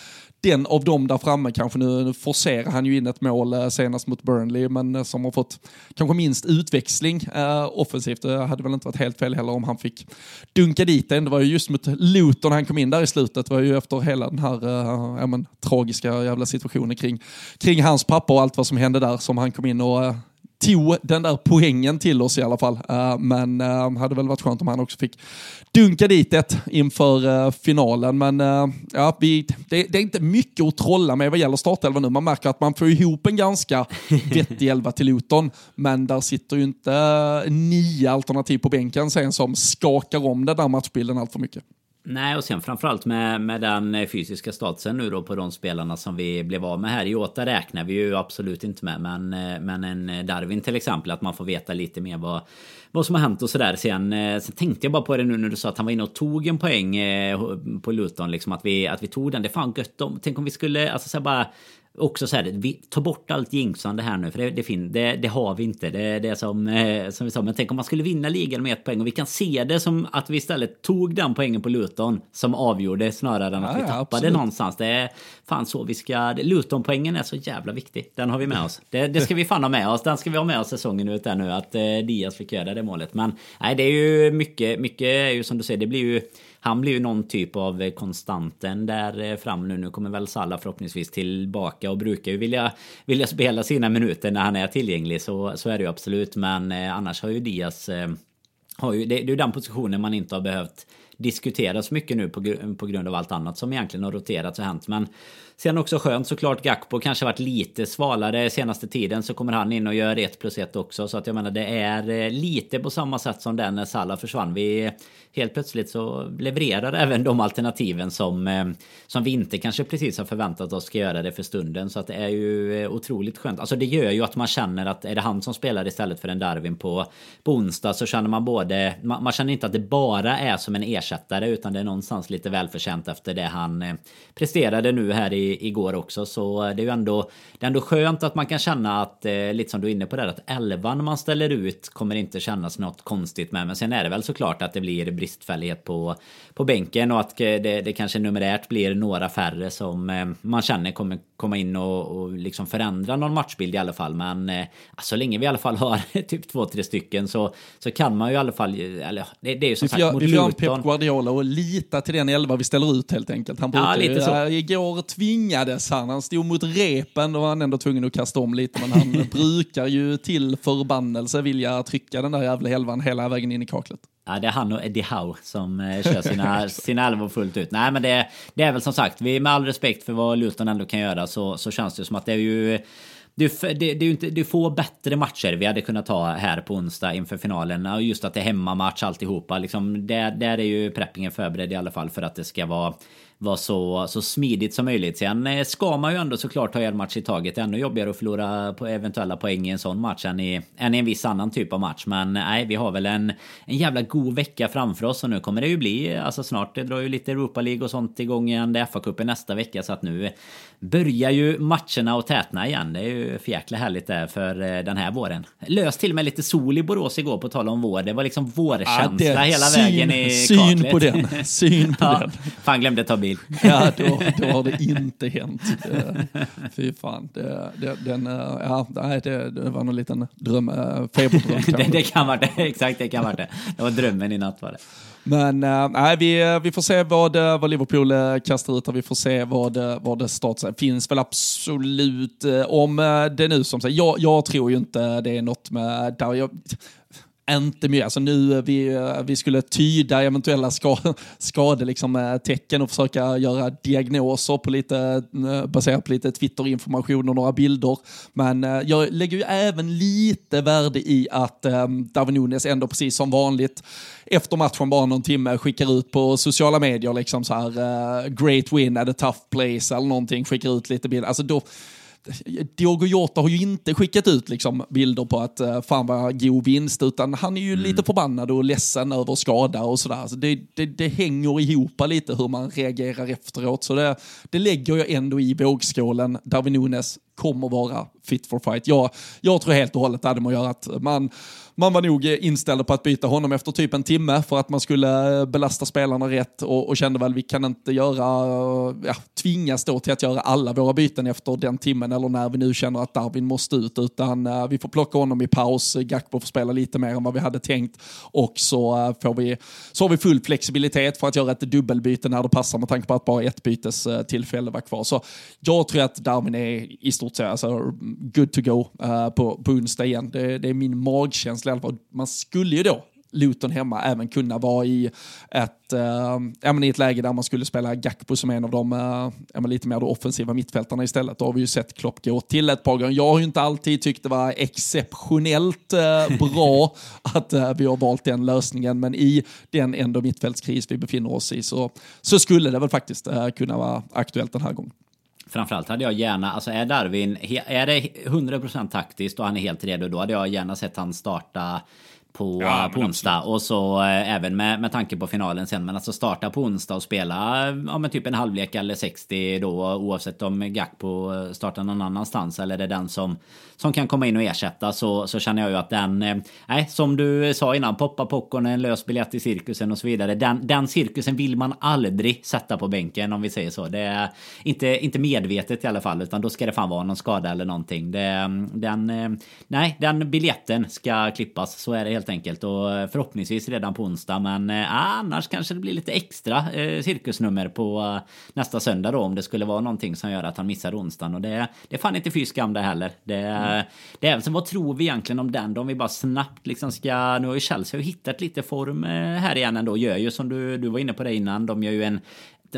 den av dem där framme kanske nu, forcerar han ju in ett mål eh, senast mot Burnley men eh, som har fått kanske minst utväxling eh, offensivt. Det hade väl inte varit helt fel heller om han fick dunka dit den. Det var ju just mot Luton han kom in där i slutet. Det var ju efter hela den här eh, ja, men, tragiska jävla situationen kring, kring hans pappa och allt vad som hände där som han kom in och eh, tog den där poängen till oss i alla fall. Uh, men uh, hade väl varit skönt om han också fick dunka dit ett inför uh, finalen. Men ja, vi, det, det, är inte mycket att trolla med vad gäller startelvan nu. Man märker att man får ihop en ganska vettig elva till Luton. Men där sitter ju inte nio alternativ på bänken sen som skakar om den där matchbilden allt för mycket. Nej, och sen framförallt med, med den eh, fysiska statusen nu då på de spelarna som vi blev av med här. Jota räknar vi ju absolut inte med, men, eh, men en eh, Darwin till exempel, att man får veta lite mer vad, vad som har hänt och sådär. Sen, sen tänkte jag bara på det nu när du sa att han var inne och tog en poäng på Luton, liksom att vi, att vi tog den. Det är fan gött om. Tänk om vi skulle, alltså så bara också så här, vi tar bort allt jinxande här nu för det, det, det, det har vi inte. Det, det är som, eh, som vi sa, men tänk om man skulle vinna ligan med ett poäng och vi kan se det som att vi istället tog den poängen på Luton som avgjorde snarare än att ja, vi tappade absolut. någonstans. Det är fan så vi ska... Luton-poängen är så jävla viktig. Den har vi med oss. Det, det, ska vi fan ha med oss. Den ska vi ha med oss säsongen ut där nu att eh, Diaz fick göra det målet. Men nej, det är ju mycket, mycket är ju som du säger, det blir ju han blir ju någon typ av eh, konstanten där eh, fram nu. Nu kommer väl Salah förhoppningsvis tillbaka och brukar ju vilja, vilja spela sina minuter när han är tillgänglig. Så, så är det ju absolut. Men eh, annars har ju Diaz... Har ju, det, det är ju den positionen man inte har behövt diskuteras mycket nu på, på grund av allt annat som egentligen har roterats och hänt. Men Sen också skönt såklart Gakpo kanske varit lite svalare senaste tiden så kommer han in och gör 1 plus 1 också. Så att jag menar det är eh, lite på samma sätt som den när Salah försvann. Vi helt plötsligt så levererar även de alternativen som, eh, som vi inte kanske precis har förväntat oss ska göra det för stunden. Så att det är ju eh, otroligt skönt. Alltså det gör ju att man känner att är det han som spelar istället för en Darwin på, på onsdag så känner man både... Man, man känner inte att det bara är som en ersättare utan det är någonstans lite välförtjänt efter det han presterade nu här i igår också. Så det är ju ändå, det är ändå skönt att man kan känna att, eh, lite som du är inne på där, att elvan man ställer ut kommer inte kännas något konstigt med. Men sen är det väl såklart att det blir bristfällighet på, på bänken och att det, det kanske numerärt blir några färre som eh, man känner kommer komma in och, och liksom förändra någon matchbild i alla fall. Men eh, så länge vi i alla fall har typ två, tre stycken så, så kan man ju i alla fall, eller det, det är ju som vi sagt mot Luton. Vi får Pep Guardiola och lita till den elva vi ställer ut helt enkelt. Han brukar ja, lite så. Igår tvingades han, han stod mot repen, då var han ändå tvungen att kasta om lite, men han brukar ju till förbannelse vilja trycka den där jävla elvan hela vägen in i kaklet. Ja, det är han och Eddie Howe som eh, kör sina, sina elvor fullt ut. Nej, men det, det är väl som sagt, vi med all respekt för vad Luton ändå kan göra så, så känns det som att det är ju det, det, det är ju inte, det är få bättre matcher vi hade kunnat ta här på onsdag inför finalen. Och just att det är hemmamatch alltihopa. Liksom, där, där är ju preppingen förberedd i alla fall för att det ska vara vara så, så smidigt som möjligt. Sen eh, ska man ju ändå såklart ta en match i taget. Det är ännu jobbigare att förlora på eventuella poäng i en sån match än i, än i en viss annan typ av match. Men nej, vi har väl en, en jävla god vecka framför oss och nu kommer det ju bli, alltså snart, det drar ju lite Europa League och sånt igång igen. Det är FA-cupen nästa vecka så att nu börjar ju matcherna och tätna igen. Det är ju för jäkla härligt det för eh, den här våren. Löst till och med lite sol i Borås igår på tal om vår. Det var liksom vårkänsla ja, hela syn, vägen i Syn kaklet. på den. Syn på ja, den. Fan glömde ta bil. Ja, då, då har det inte hänt. Det, fy fan. Det, det, den, ja, nej, det, det var någon liten dröm, feberdröm. det, det kan vara det, exakt det kan vara det. Det var drömmen i natt var det. Men äh, vi, vi får se vad, vad Liverpool kastar ut och vi får se vad, vad det startar. finns väl absolut, om det nu som sagt, jag, jag tror ju inte det är något med, där jag, inte mycket. Alltså nu eh, vi, eh, vi skulle tyda eventuella ska, skadetecken liksom, eh, och försöka göra diagnoser på lite, baserat på lite Twitter-information och några bilder. Men jag lägger ju även lite värde i att um, Darwin Nunes ändå precis som vanligt efter matchen bara någon timme skickar ut på sociala medier liksom så här uh, great win at a tough place eller någonting, skickar ut lite bilder. Alltså då, Diogo Jota har ju inte skickat ut liksom bilder på att uh, fan vad god vinst, utan han är ju mm. lite förbannad och ledsen över skada och sådär. Alltså det, det, det, hänger ihop lite hur man reagerar efteråt, så det, det lägger jag ändå i vågskålen. Darwin Nunes kommer vara fit for fight. Jag, jag tror helt och hållet det hade med att göra att man man var nog inställd på att byta honom efter typ en timme för att man skulle eh, belasta spelarna rätt och, och kände väl vi kan inte göra, ja, tvingas då till att göra alla våra byten efter den timmen eller när vi nu känner att Darwin måste ut utan uh, vi får plocka honom i paus, Gakpo får spela lite mer än vad vi hade tänkt och så, uh, får vi, så har vi full flexibilitet för att göra ett dubbelbyte när det passar med tanke på att bara ett bytestillfälle var kvar. Så jag tror att Darwin är i stort sett alltså, good to go uh, på, på onsdag igen. Det, det är min magkänsla känsla i alla fall. Man skulle ju då Luton hemma även kunna vara i ett, äh, ja, men i ett läge där man skulle spela Gakpo som en av de äh, ja, lite mer offensiva mittfältarna istället. Då har vi ju sett Klopp gå till ett par gånger. Jag har ju inte alltid tyckt det var exceptionellt äh, bra att vi har valt den lösningen, men i den ändå mittfältskris vi befinner oss i så, så skulle det väl faktiskt kunna vara aktuellt den här gången. Framförallt hade jag gärna, alltså är Darwin, är det 100% taktiskt och han är helt redo, då hade jag gärna sett han starta på, ja, på onsdag. Absolut. Och så eh, även med, med tanke på finalen sen. Men alltså starta på onsdag och spela ja, men typ en halvlek eller 60 då. Oavsett om Gakpo startar någon annanstans eller är det den som, som kan komma in och ersätta. Så, så känner jag ju att den, eh, nej, som du sa innan, poppa popcorn, en lös biljett i cirkusen och så vidare. Den, den cirkusen vill man aldrig sätta på bänken om vi säger så. Det är inte, inte medvetet i alla fall, utan då ska det fan vara någon skada eller någonting. Det, mm, den, eh, nej, den biljetten ska klippas, så är det helt enkelt. Och eh, förhoppningsvis redan på onsdag. Men eh, annars kanske det blir lite extra eh, cirkusnummer på eh, nästa söndag då. Om det skulle vara någonting som gör att han missar onsdagen. Och det, det är fan inte fy skam det heller. Det, mm. det är, så vad tror vi egentligen om den då? Om vi bara snabbt liksom ska... Nu har ju Chelsea hittat lite form eh, här igen ändå. Gör ju som du, du var inne på det innan. De gör ju en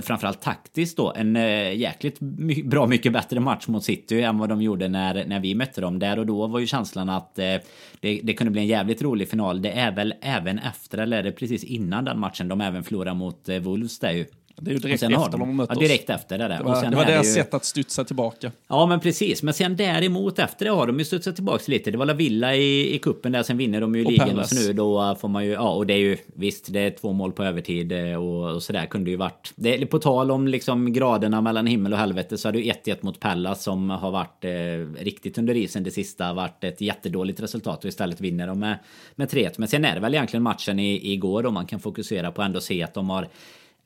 framförallt taktiskt då, en eh, jäkligt my bra mycket bättre match mot City än vad de gjorde när, när vi mötte dem. Där och då var ju känslan att eh, det, det kunde bli en jävligt rolig final. Det är väl även efter, eller är det precis innan den matchen de även förlorar mot eh, Wolves där ju. Det är ju direkt efter de, de har mött ja, direkt efter det där. Det var, och sen det var deras ju... sätt att studsa tillbaka. Ja, men precis. Men sen däremot efter det har de ju studsat tillbaka lite. Det var La Villa i, i kuppen där, sen vinner de ju ligan. Och så nu då får man ju, ja, och det är ju visst, det är två mål på övertid eh, och, och sådär kunde ju varit. Det, på tal om liksom graderna mellan himmel och helvete så hade ju 1-1 mot Pallas som har varit eh, riktigt under isen det sista. Varit ett jättedåligt resultat och istället vinner de med, med 3-1. Men sen är det väl egentligen matchen i, igår då man kan fokusera på ändå se att de har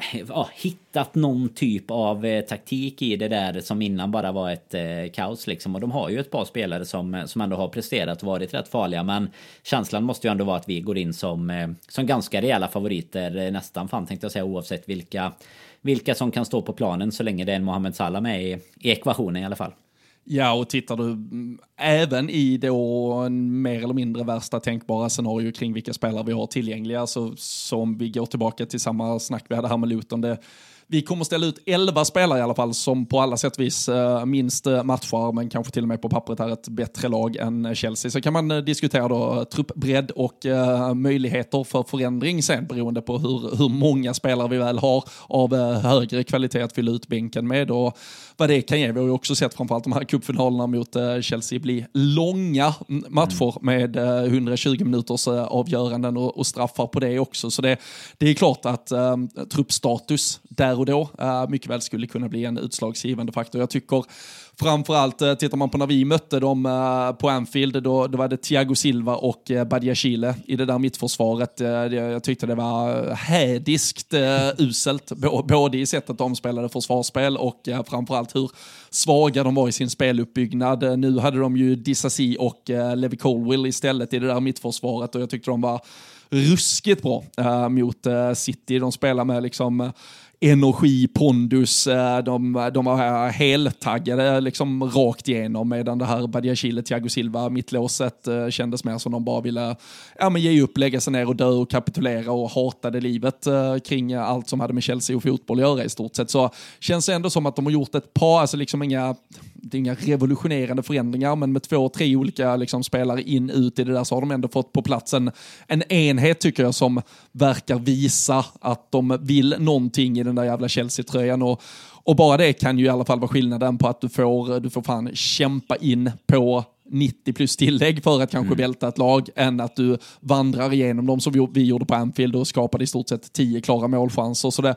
ja, hittat någon typ av eh, taktik i det där som innan bara var ett eh, kaos liksom. Och de har ju ett par spelare som, eh, som ändå har presterat och varit rätt farliga. Men känslan måste ju ändå vara att vi går in som, eh, som ganska rejäla favoriter eh, nästan fan tänkte jag säga oavsett vilka, vilka som kan stå på planen så länge det är en Mohamed Salah med i, i ekvationen i alla fall. Ja, och tittar du mm, även i då en mer eller mindre värsta tänkbara scenario kring vilka spelare vi har tillgängliga, så, som vi går tillbaka till samma snack vi hade här med Luton, det, vi kommer ställa ut 11 spelare i alla fall som på alla sätt vis uh, minst uh, matchar, men kanske till och med på pappret är ett bättre lag än Chelsea. Så kan man diskutera då truppbredd och möjligheter för förändring sen beroende på hur, hur många spelare vi väl har av högre kvalitet att fylla ut bänken med och vad det kan ge. Vi har ju också sett framförallt de här cupfinalerna mot Chelsea bli långa matcher med 120 minuters avgöranden och, och, straffar på det också. Så det, det är klart att truppstatus där och då eh, mycket väl skulle kunna bli en utslagsgivande faktor. Jag tycker framförallt, uh, tittar man på när vi mötte dem eh, på Anfield, då, då var det Thiago Silva och Badia Chile i det där mittförsvaret. Jag tyckte det var hädiskt uselt, både i sättet de spelade försvarsspel och uh, framförallt hur svaga de var i sin speluppbyggnad. Nu hade de ju Dissasi och Levi Colwill istället i det där mittförsvaret och jag tyckte de var ruskigt bra äh, mot äh, City. De spelar med liksom energi, pondus, eh, de, de var heltaggade eh, liksom rakt igenom medan det här Badiachile, Thiago Silva, mittlåset eh, kändes mer som de bara ville ja, men ge upp, lägga sig ner och dö och kapitulera och hatade livet kring allt som hade med Chelsea och fotboll att göra i stort sett. Så känns det ändå som att de har gjort ett par, alltså liksom inga det är inga revolutionerande förändringar, men med två, tre olika liksom, spelare in, ut i det där så har de ändå fått på plats en, en enhet tycker jag som verkar visa att de vill någonting i den där jävla Chelsea-tröjan. Och, och bara det kan ju i alla fall vara skillnaden på att du får, du får fan kämpa in på 90 plus tillägg för att kanske mm. välta ett lag än att du vandrar igenom dem som vi, gjorde på Anfield och skapade i stort sett 10 klara målchanser. Så det,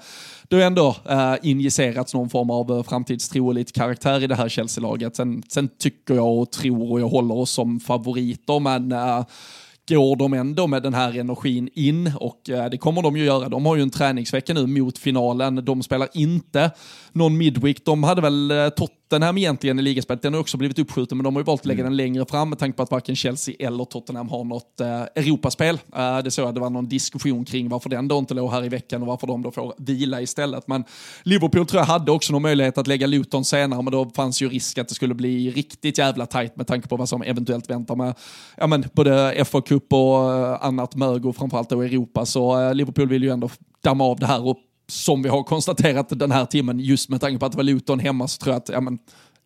det har ändå äh, injicerats någon form av eh, framtidstro och lite karaktär i det här Chelsea-laget. Sen, sen tycker jag och tror och jag håller oss som favoriter, men äh, går de ändå med den här energin in och eh, det kommer de ju göra. De har ju en träningsvecka nu mot finalen. De spelar inte någon midweek. De hade väl eh, Tottenham egentligen i ligaspelet. Den har också blivit uppskjuten, men de har ju valt att lägga mm. den längre fram med tanke på att varken Chelsea eller Tottenham har något eh, Europaspel. Eh, det så att det var någon diskussion kring varför den då inte låg här i veckan och varför de då får vila istället. Men Liverpool tror jag hade också någon möjlighet att lägga Luton senare, men då fanns ju risk att det skulle bli riktigt jävla tajt med tanke på vad som eventuellt väntar med ja, men, både FA Cup och eh, annat mög och framförallt då Europa. Så eh, Liverpool vill ju ändå damma av det här och som vi har konstaterat den här timmen, just med tanke på att det var Luton hemma, så tror jag att ja, men,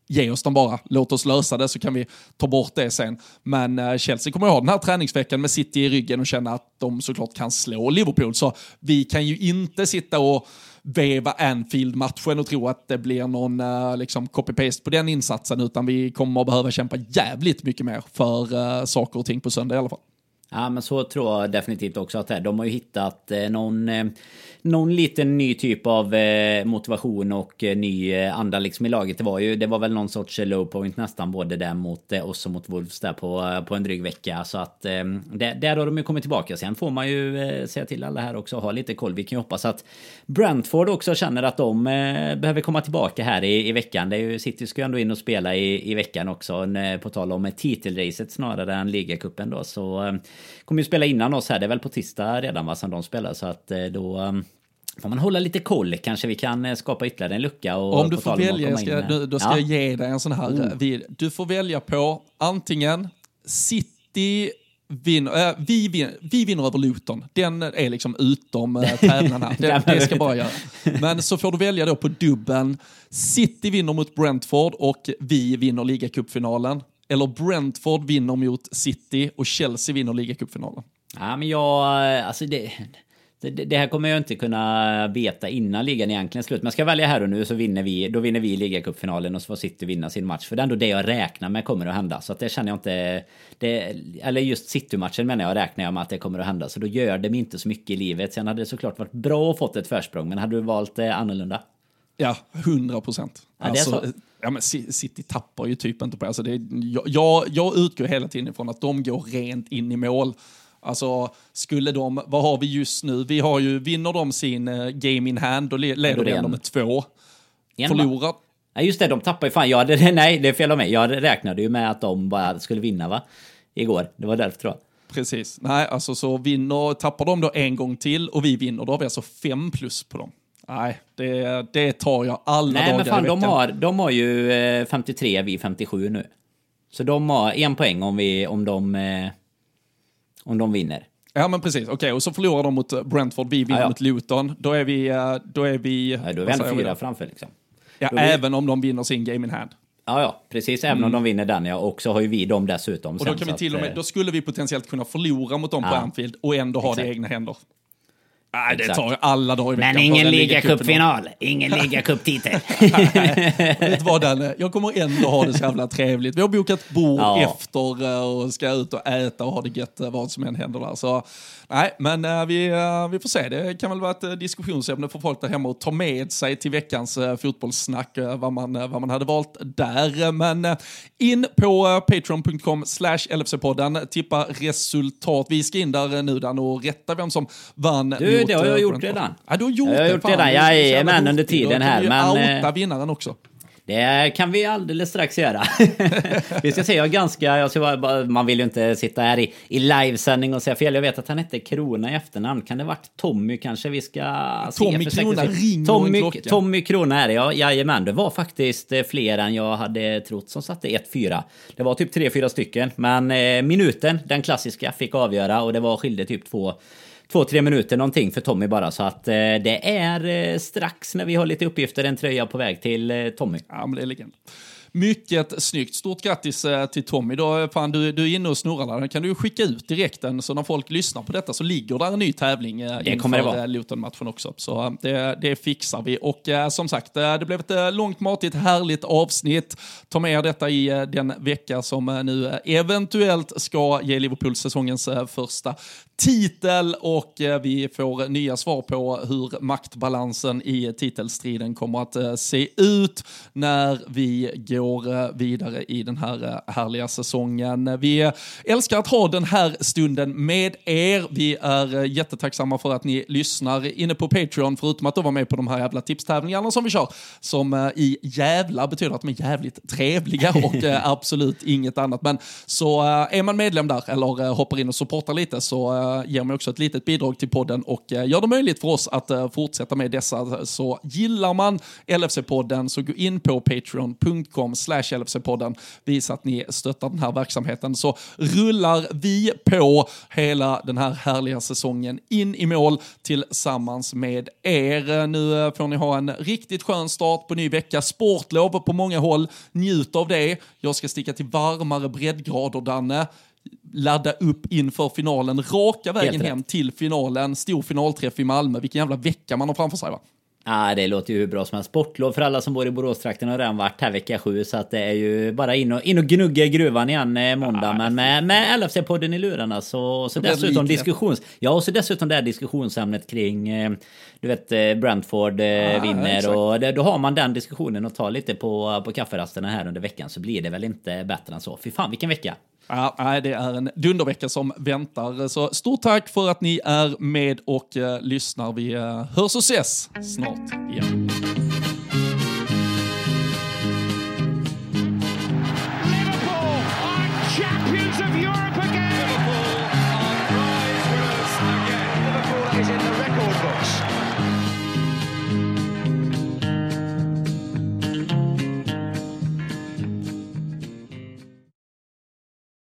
ge oss dem bara, låt oss lösa det så kan vi ta bort det sen. Men eh, Chelsea kommer att ha den här träningsveckan med City i ryggen och känna att de såklart kan slå Liverpool. Så vi kan ju inte sitta och veva Anfield-matchen och tro att det blir någon eh, liksom copy-paste på den insatsen, utan vi kommer att behöva kämpa jävligt mycket mer för uh, saker och ting på söndag i alla fall. Ja men så tror jag definitivt också att det är. De har ju hittat eh, någon, eh, någon liten ny typ av eh, motivation och eh, ny eh, anda liksom i laget. Det var ju, det var väl någon sorts low point nästan både där mot eh, oss och mot Wolves där på, eh, på en dryg vecka. Så att eh, där, där har de ju kommit tillbaka. Sen får man ju säga till alla här också ha lite koll. Vi kan ju hoppas att Brentford också känner att de behöver komma tillbaka här i, i veckan. Det är ju, City ska ju ändå in och spela i, i veckan också. På tal om titelracet snarare än ligacupen då. Så kommer ju spela innan oss här. Det är väl på tisdag redan va, som de spelar. Så att då Får man hålla lite koll kanske vi kan eh, skapa ytterligare en lucka. Och om du får välja, ska, då, då ska ja. jag ge dig en sån här. Mm. Du får välja på antingen City vinner, äh, vi, vinner, vi vinner över Luton. Den är liksom utom äh, tävlan här. Det, det ska bara göra. Men så får du välja då på dubben. City vinner mot Brentford och vi vinner ligacupfinalen. Eller Brentford vinner mot City och Chelsea vinner ligacupfinalen. Ja, men jag, alltså det, det, det, här kommer jag inte kunna veta innan ligan egentligen slut. Men ska jag välja här och nu så vinner vi, då vinner vi ligacupfinalen och så får City vinna sin match. För det är ändå det jag räknar med kommer att hända. Så att det känner jag inte... Det, eller just City-matchen menar jag räknar jag med att det kommer att hända. Så då gör det mig inte så mycket i livet. Sen hade det såklart varit bra att fått ett försprång. Men hade du valt eh, annorlunda? Ja, hundra procent. Ja, alltså, ja, men City tappar ju typ inte på alltså det. Jag, jag utgår hela tiden ifrån att de går rent in i mål. Alltså, skulle de, vad har vi just nu? Vi har ju, vinner de sin uh, game in hand, då leder de ändå med två. En Förlorar. Ja, just det, de tappar ju fan. Jag hade, nej, det är fel av mig. Jag räknade ju med att de bara skulle vinna, va? Igår. Det var därför, tror jag. Precis. Nej, alltså så vinner, tappar de då en gång till och vi vinner, då har vi alltså fem plus på dem. Nej, det, det tar jag alla Nej, dagar men fan, i veckan. De har, de har ju 53, eh, vi 57 nu. Så de har en poäng om, vi, om de eh, om de vinner. Ja men precis, okej okay, och så förlorar de mot eh, Brentford, vi vinner ja, ja. mot Luton. Då är vi... Eh, då är vi, ja, då är vi ändå fyra framför liksom. Ja, då även vi... om de vinner sin game in hand. Ja, ja, precis. Även mm. om de vinner den, ja. Och så har ju vi dem dessutom. Och då, kan vi till och med, eh, då skulle vi potentiellt kunna förlora mot dem ja. på Anfield och ändå ha Exakt. det i egna händer. Nej, det tar ju alla dagar i veckan. Men ingen ligacupfinal. Ingen ligacuptitel. Vet vad Danne, jag kommer ändå ha det så jävla trevligt. Vi har bokat bord ja. efter eh, och ska ut och äta och ha det gött eh, vad som än händer där. Så nej, men uh, vi, vi får se. Det kan väl vara ett diskussionsämne för folk där hemma att ta med sig till veckans fotbollssnack vad, man, vad man hade valt där. Men in på patreon.com slash LFC-podden, tippa resultat. Vi ska in där nu Dan och rätta vem som vann. Du, det har jag gjort redan. Ja, du har gjort jag har det. Gjort redan. Jajamän, under tiden här. Men... outa vinnaren också. Det kan vi alldeles strax göra. vi ska se, jag ganska... Jag ska bara, man vill ju inte sitta här i, i livesändning och säga fel. Jag vet att han hette Krona i efternamn. Kan det varit Tommy kanske vi ska Tommy se? Krona, ring Tommy, Tommy Krona är det, ja. Jajamän, det var faktiskt eh, fler än jag hade trott som satte 1-4. Det var typ 3-4 stycken. Men eh, minuten, den klassiska, fick avgöra och det var skilde typ två två, tre minuter någonting för Tommy bara. Så att eh, det är eh, strax när vi har lite uppgifter en tröja på väg till eh, Tommy. Ja, men det är legend. Mycket snyggt. Stort grattis eh, till Tommy. Då, fan, du, du är inne och snurrar där. kan du skicka ut direkt den så när folk lyssnar på detta så ligger där en ny tävling eh, det inför eh, Luton-matchen också. Så det, det fixar vi. Och som sagt, det blev ett långt, matigt, härligt avsnitt. Ta med er detta i den vecka som nu eventuellt ska ge Liverpool säsongens första titel och vi får nya svar på hur maktbalansen i titelstriden kommer att se ut när vi går eh, vidare i den här eh, härliga säsongen. Vi älskar att ha den här stunden med er. Vi är eh, jättetacksamma för att ni lyssnar inne på Patreon, förutom att vara med på de här jävla tipstävlingarna som vi kör, som i jävla betyder att de är jävligt trevliga och absolut inget annat. Men så är man medlem där eller hoppar in och supportar lite så ger mig också ett litet bidrag till podden och eh, gör det möjligt för oss att eh, fortsätta med dessa. Så gillar man LFC-podden så gå in på patreon.com slash LFC-podden. Visa att ni stöttar den här verksamheten så rullar vi på hela den här härliga säsongen in i mål tillsammans med er. Nu eh, får ni ha en riktigt skön start på ny vecka. Sportlov på många håll. Njut av det. Jag ska sticka till varmare breddgrader, Danne ladda upp inför finalen. Raka vägen hem till finalen. Stor finalträff i Malmö. Vilken jävla vecka man har framför sig va? Ja, det låter ju hur bra som helst. Sportlov för alla som bor i Boråstrakten har redan varit här vecka sju. Så att det är ju bara in och, in och gnugga i gruvan igen eh, måndag. Ja, men med, med LFC-podden i lurarna så, så dessutom diskussions... Ja, och så dessutom det här diskussionsämnet kring... Eh, du vet, eh, Brentford ja, vinner exakt. och det, då har man den diskussionen och tar lite på, på kafferasterna här under veckan så blir det väl inte bättre än så. Fy fan vilken vecka! Ja, nej, det är en dundervecka som väntar. Så stort tack för att ni är med och uh, lyssnar. Vi uh, hörs och ses snart igen.